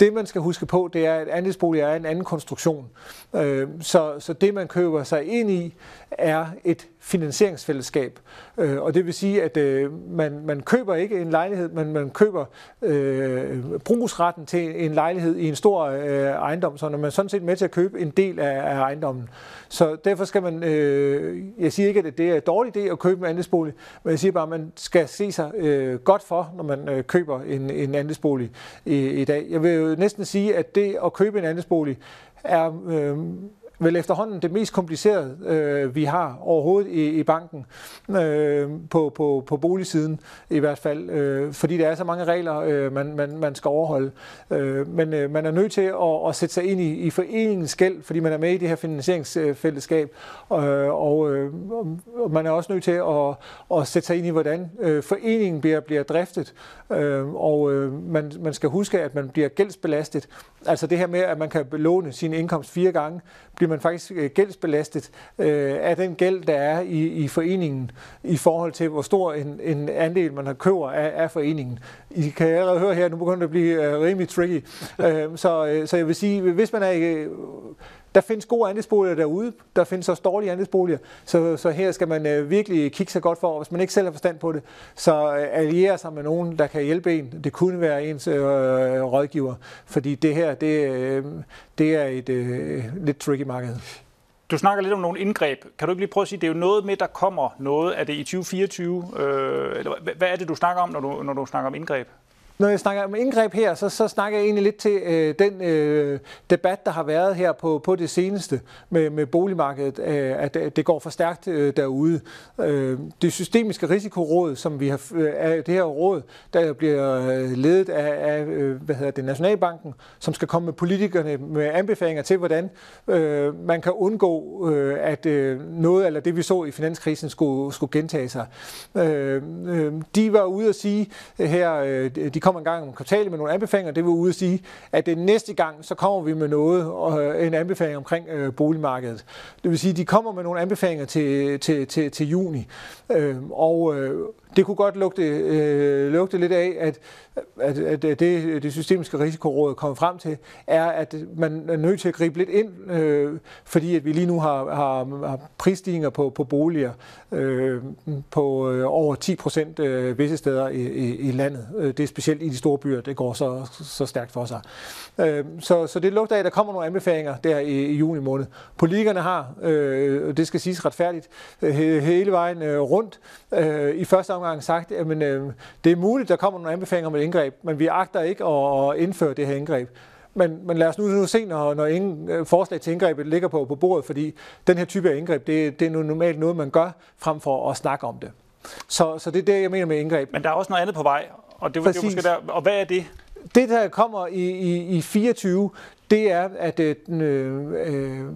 Det, man skal huske på, det er, at andelsbolig er en anden konstruktion. Øh, så, så det, man køber sig ind i, er et finansieringsfællesskab. Øh, og det vil sige, at øh, man, man køber ikke en lejlighed, men man køber øh, brugsretten til en lejlighed i en stor øh, ejendom, så når man sådan set med til at købe en del af, af ejendommen. Så derfor skal man, øh, jeg siger ikke, at det er en dårlig idé at købe en andelsbolig, men jeg siger bare, at man skal se sig øh, godt for, når man øh, køber en, en andelsbolig i, i dag. Jeg vil jo næsten sige, at det at købe en andelsbolig er øh, vel efterhånden det mest komplicerede, øh, vi har overhovedet i, i banken, øh, på, på, på boligsiden i hvert fald, øh, fordi der er så mange regler, øh, man, man, man skal overholde. Øh, men øh, man er nødt til at, at sætte sig ind i, i foreningens gæld, fordi man er med i det her finansieringsfællesskab, øh, og, øh, og man er også nødt til at, at sætte sig ind i, hvordan øh, foreningen bliver, bliver driftet, øh, og øh, man, man skal huske, at man bliver gældsbelastet. Altså det her med, at man kan belåne sin indkomst fire gange, bliver man faktisk øh, gældsbelastet øh, af den gæld, der er i, i foreningen, i forhold til, hvor stor en, en andel man har køber af, af foreningen. I kan allerede høre her, nu begynder det at blive øh, rimelig tricky. Øh, så, øh, så jeg vil sige, hvis man er... Øh, der findes gode andelsboliger derude, der findes også dårlige andelsboliger, så, så her skal man øh, virkelig kigge sig godt for, og hvis man ikke selv har forstand på det, så øh, alliere sig med nogen, der kan hjælpe en. Det kunne være ens øh, rådgiver, fordi det her, det, øh, det er et øh, lidt tricky marked. Du snakker lidt om nogle indgreb. Kan du ikke lige prøve at sige, det er jo noget med, der kommer noget. Er det i 2024? Øh, eller hvad er det, du snakker om, når du, når du snakker om indgreb? Når jeg snakker om indgreb her, så, så snakker jeg egentlig lidt til øh, den øh, debat, der har været her på, på det seneste med, med boligmarkedet, øh, at, at det går for stærkt øh, derude. Øh, det systemiske risikoråd, som vi har, øh, det her råd, der bliver øh, ledet af, af øh, hvad hedder det, Nationalbanken, som skal komme med politikerne med anbefalinger til, hvordan øh, man kan undgå, øh, at øh, noget eller det, vi så i finanskrisen, skulle, skulle gentage sig. Øh, øh, de var ude at sige her, øh, de kommer en gang om kvartalet med nogle anbefalinger. Det vil ude at sige, at det næste gang, så kommer vi med noget, og øh, en anbefaling omkring øh, boligmarkedet. Det vil sige, at de kommer med nogle anbefalinger til, til, til, til juni. Øh, og øh, det kunne godt lugte, øh, lugte lidt af, at, at, at det, det systemiske risikoråd kommer frem til, er, at man er nødt til at gribe lidt ind, øh, fordi at vi lige nu har, har, har prisstigninger på, på boliger øh, på øh, over 10 procent øh, visse steder i, i, i landet. Øh, det er specielt i de store byer, det går så, så stærkt for sig. Øh, så, så det lugter af, at der kommer nogle anbefalinger der i, i juni måned. Politikerne har, øh, det skal siges retfærdigt, øh, hele vejen øh, rundt øh, i første omgang sagt, at øh, det er muligt, der kommer nogle anbefalinger om et indgreb, men vi agter ikke at, at indføre det her indgreb. Men, men lad os nu, nu se, når, når ingen øh, forslag til indgrebet ligger på, på bordet, fordi den her type af indgreb, det, det er normalt noget, man gør, frem for at snakke om det. Så, så det er det, jeg mener med indgreb. Men der er også noget andet på vej, og det, det er måske der, og hvad er det? det, der kommer i, i, i 24, det er, at, øh, øh, øh,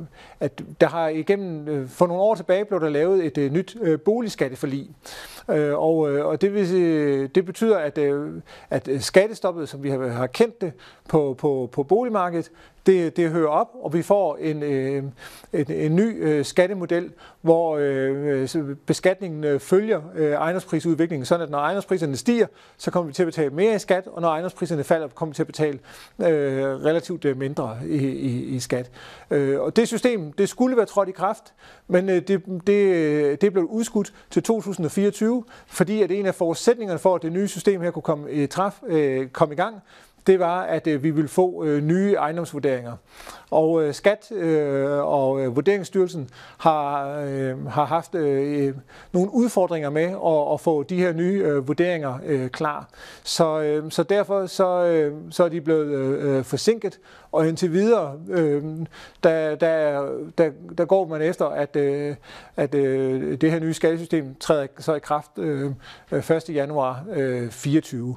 at der har igennem, øh, for nogle år tilbage blev der lavet et øh, nyt øh, boligskatteforlig. Øh, og, øh, og det, vil, øh, det betyder, at, øh, at skattestoppet, som vi har, har kendt det på, på, på boligmarkedet, det, det hører op, og vi får en, øh, en, en ny øh, skattemodel, hvor øh, beskatningen øh, følger øh, ejendomsprisudviklingen, sådan at når ejendomspriserne stiger, så kommer vi til at betale mere i skat, og når ejendomspriserne falder, kommer vi til at betale øh, relativt øh, mindre i, i, i skat. Øh, og det system, det skulle være trådt i kraft, men øh, det, det, øh, det blev udskudt til 2024, fordi at en af forudsætningerne for, at det nye system her kunne komme, i, træf, øh, komme i gang, det var, at øh, vi ville få øh, nye ejendomsvurderinger. Og øh, Skat øh, og øh, Vurderingsstyrelsen har, øh, har haft øh, øh, nogle udfordringer med at, at få de her nye øh, vurderinger øh, klar. Så, øh, så derfor så, øh, så er de blevet øh, øh forsinket, og indtil videre, øh, der, der, der, der går man efter, at, øh, at øh, det her nye skattesystem træder så i kraft øh, øh 1. januar øh, 24.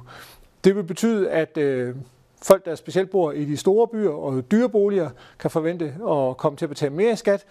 Det vil betyde, at øh, folk, der specielt bor i de store byer og dyre boliger, kan forvente at komme til at betale mere skat,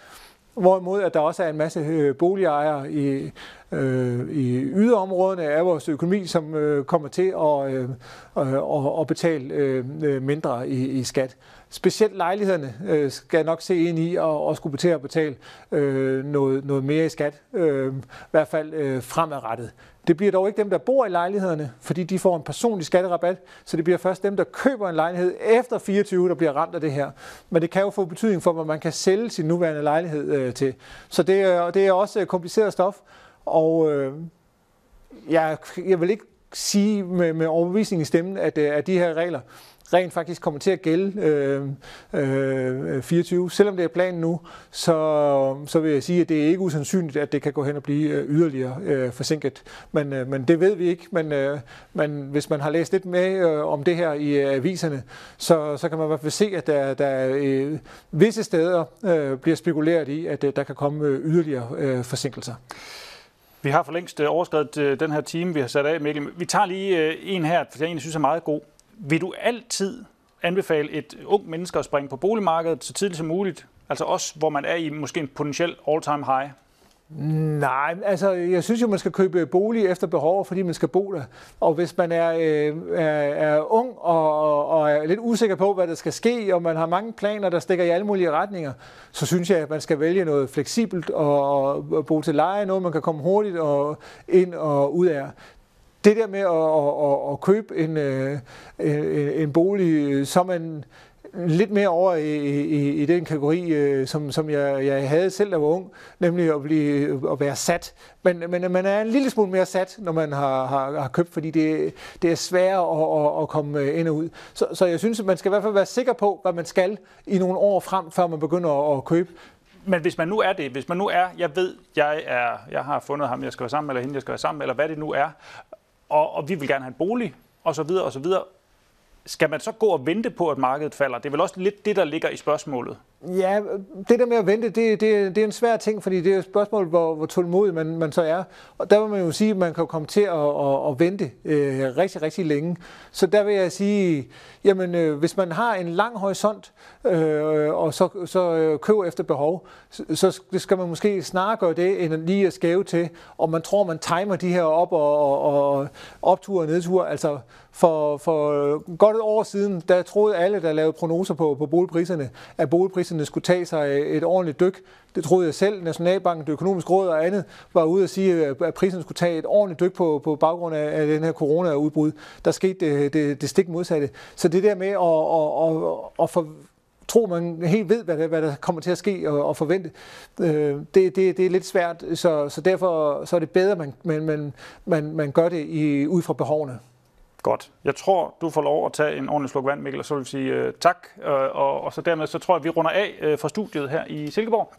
Hvorimod at der også er en masse øh, boligejere i, øh, i yderområderne af vores økonomi, som øh, kommer til at, øh, øh at, at betale øh, øh, mindre i, i skat. Specielt lejlighederne øh, skal nok se ind i at, og skulle betale at betale øh, noget, noget mere i skat, øh, i hvert fald øh, fremadrettet. Det bliver dog ikke dem, der bor i lejlighederne, fordi de får en personlig skatterabat, så det bliver først dem, der køber en lejlighed efter 24, der bliver ramt af det her. Men det kan jo få betydning for, hvad man kan sælge sin nuværende lejlighed øh, til. Så det er, det er også øh, kompliceret stof, og øh, jeg, jeg vil ikke sige med, med overbevisning i stemmen, at, øh, at de her regler rent faktisk kommer til at gælde øh, øh, 24. Selvom det er planen nu, så, så vil jeg sige, at det er ikke usandsynligt, at det kan gå hen og blive øh, yderligere øh, forsinket. Men, øh, men det ved vi ikke. Men, øh, men hvis man har læst lidt med øh, om det her i øh, aviserne, så, så kan man i hvert fald se, at der, der øh, visse steder øh, bliver spekuleret i, at øh, der kan komme øh, yderligere øh, forsinkelser. Vi har for længst øh, overskrevet øh, den her time, vi har sat af, Mikkel. Vi tager lige en her, for jeg egentlig synes er meget god vil du altid anbefale et ung menneske at springe på boligmarkedet så tidligt som muligt? Altså også, hvor man er i måske en potentiel all-time high? Nej, altså jeg synes jo, man skal købe bolig efter behov, fordi man skal bo der. Og hvis man er, øh, er, er ung og, og er lidt usikker på, hvad der skal ske, og man har mange planer, der stikker i alle mulige retninger, så synes jeg, at man skal vælge noget fleksibelt og, og bo til leje, noget man kan komme hurtigt og ind og ud af det der med at, at, at købe en, øh, en, en bolig, øh, så man lidt mere over i, i, i den kategori, øh, som, som jeg, jeg havde selv, da jeg var ung, nemlig at, blive, at være sat. Men, men man er en lille smule mere sat, når man har, har, har købt, fordi det, det er sværere at, at, at komme øh, ind og ud. Så, så jeg synes, at man skal i hvert fald være sikker på, hvad man skal i nogle år frem, før man begynder at, at købe. Men hvis man nu er det, hvis man nu er, jeg ved, jeg er, jeg har fundet ham, jeg skal være sammen med, eller hende, jeg skal være sammen med, eller hvad det nu er, og, og vi vil gerne have en bolig, og så videre, og så videre. Skal man så gå og vente på, at markedet falder? Det er vel også lidt det, der ligger i spørgsmålet. Ja, det der med at vente, det, det, det er en svær ting, fordi det er et spørgsmål, hvor, hvor tålmodig man, man så er. Og der vil man jo sige, at man kan komme til at, at, at vente øh, rigtig, rigtig længe. Så der vil jeg sige, jamen øh, hvis man har en lang horisont, øh, og så, så øh, køber efter behov, så, så skal man måske snarere gøre det, end lige at skæve til, om man tror, man timer de her op og, og, og optur og nedtur. Altså for, for godt et år siden, der troede alle, der lavede prognoser på, på boligpriserne, at boligpriserne skulle tage sig et ordentligt dyk. Det troede jeg selv. Nationalbanken, det økonomiske råd og andet var ude at sige, at priserne skulle tage et ordentligt dyk på, på baggrund af, af den her corona-udbrud. Der skete det, det, det stik modsatte. Så det der med at, at, at, at for, tro, man helt ved, hvad der, hvad der kommer til at ske og, og forvente. Øh, det, det, det er lidt svært, så, så derfor så er det bedre, at man, man, man, man gør det i, ud fra behovene. Godt. Jeg tror, du får lov at tage en ordentlig sluk vand, Mikkel, og så vil vi sige uh, tak. Uh, og, og så dermed så tror jeg, at vi runder af øh, uh, fra studiet her i Silkeborg.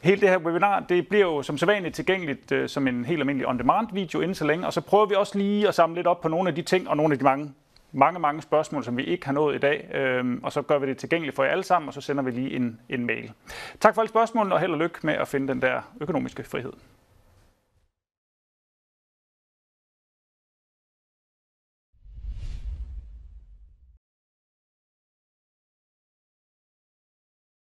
Hele det her webinar, det bliver jo som sædvanligt tilgængeligt uh, som en helt almindelig on-demand video inden så længe, og så prøver vi også lige at samle lidt op på nogle af de ting og nogle af de mange mange, mange spørgsmål, som vi ikke har nået i dag, øhm, og så gør vi det tilgængeligt for jer alle sammen, og så sender vi lige en, en mail. Tak for alle spørgsmålene, og held og lykke med at finde den der økonomiske frihed.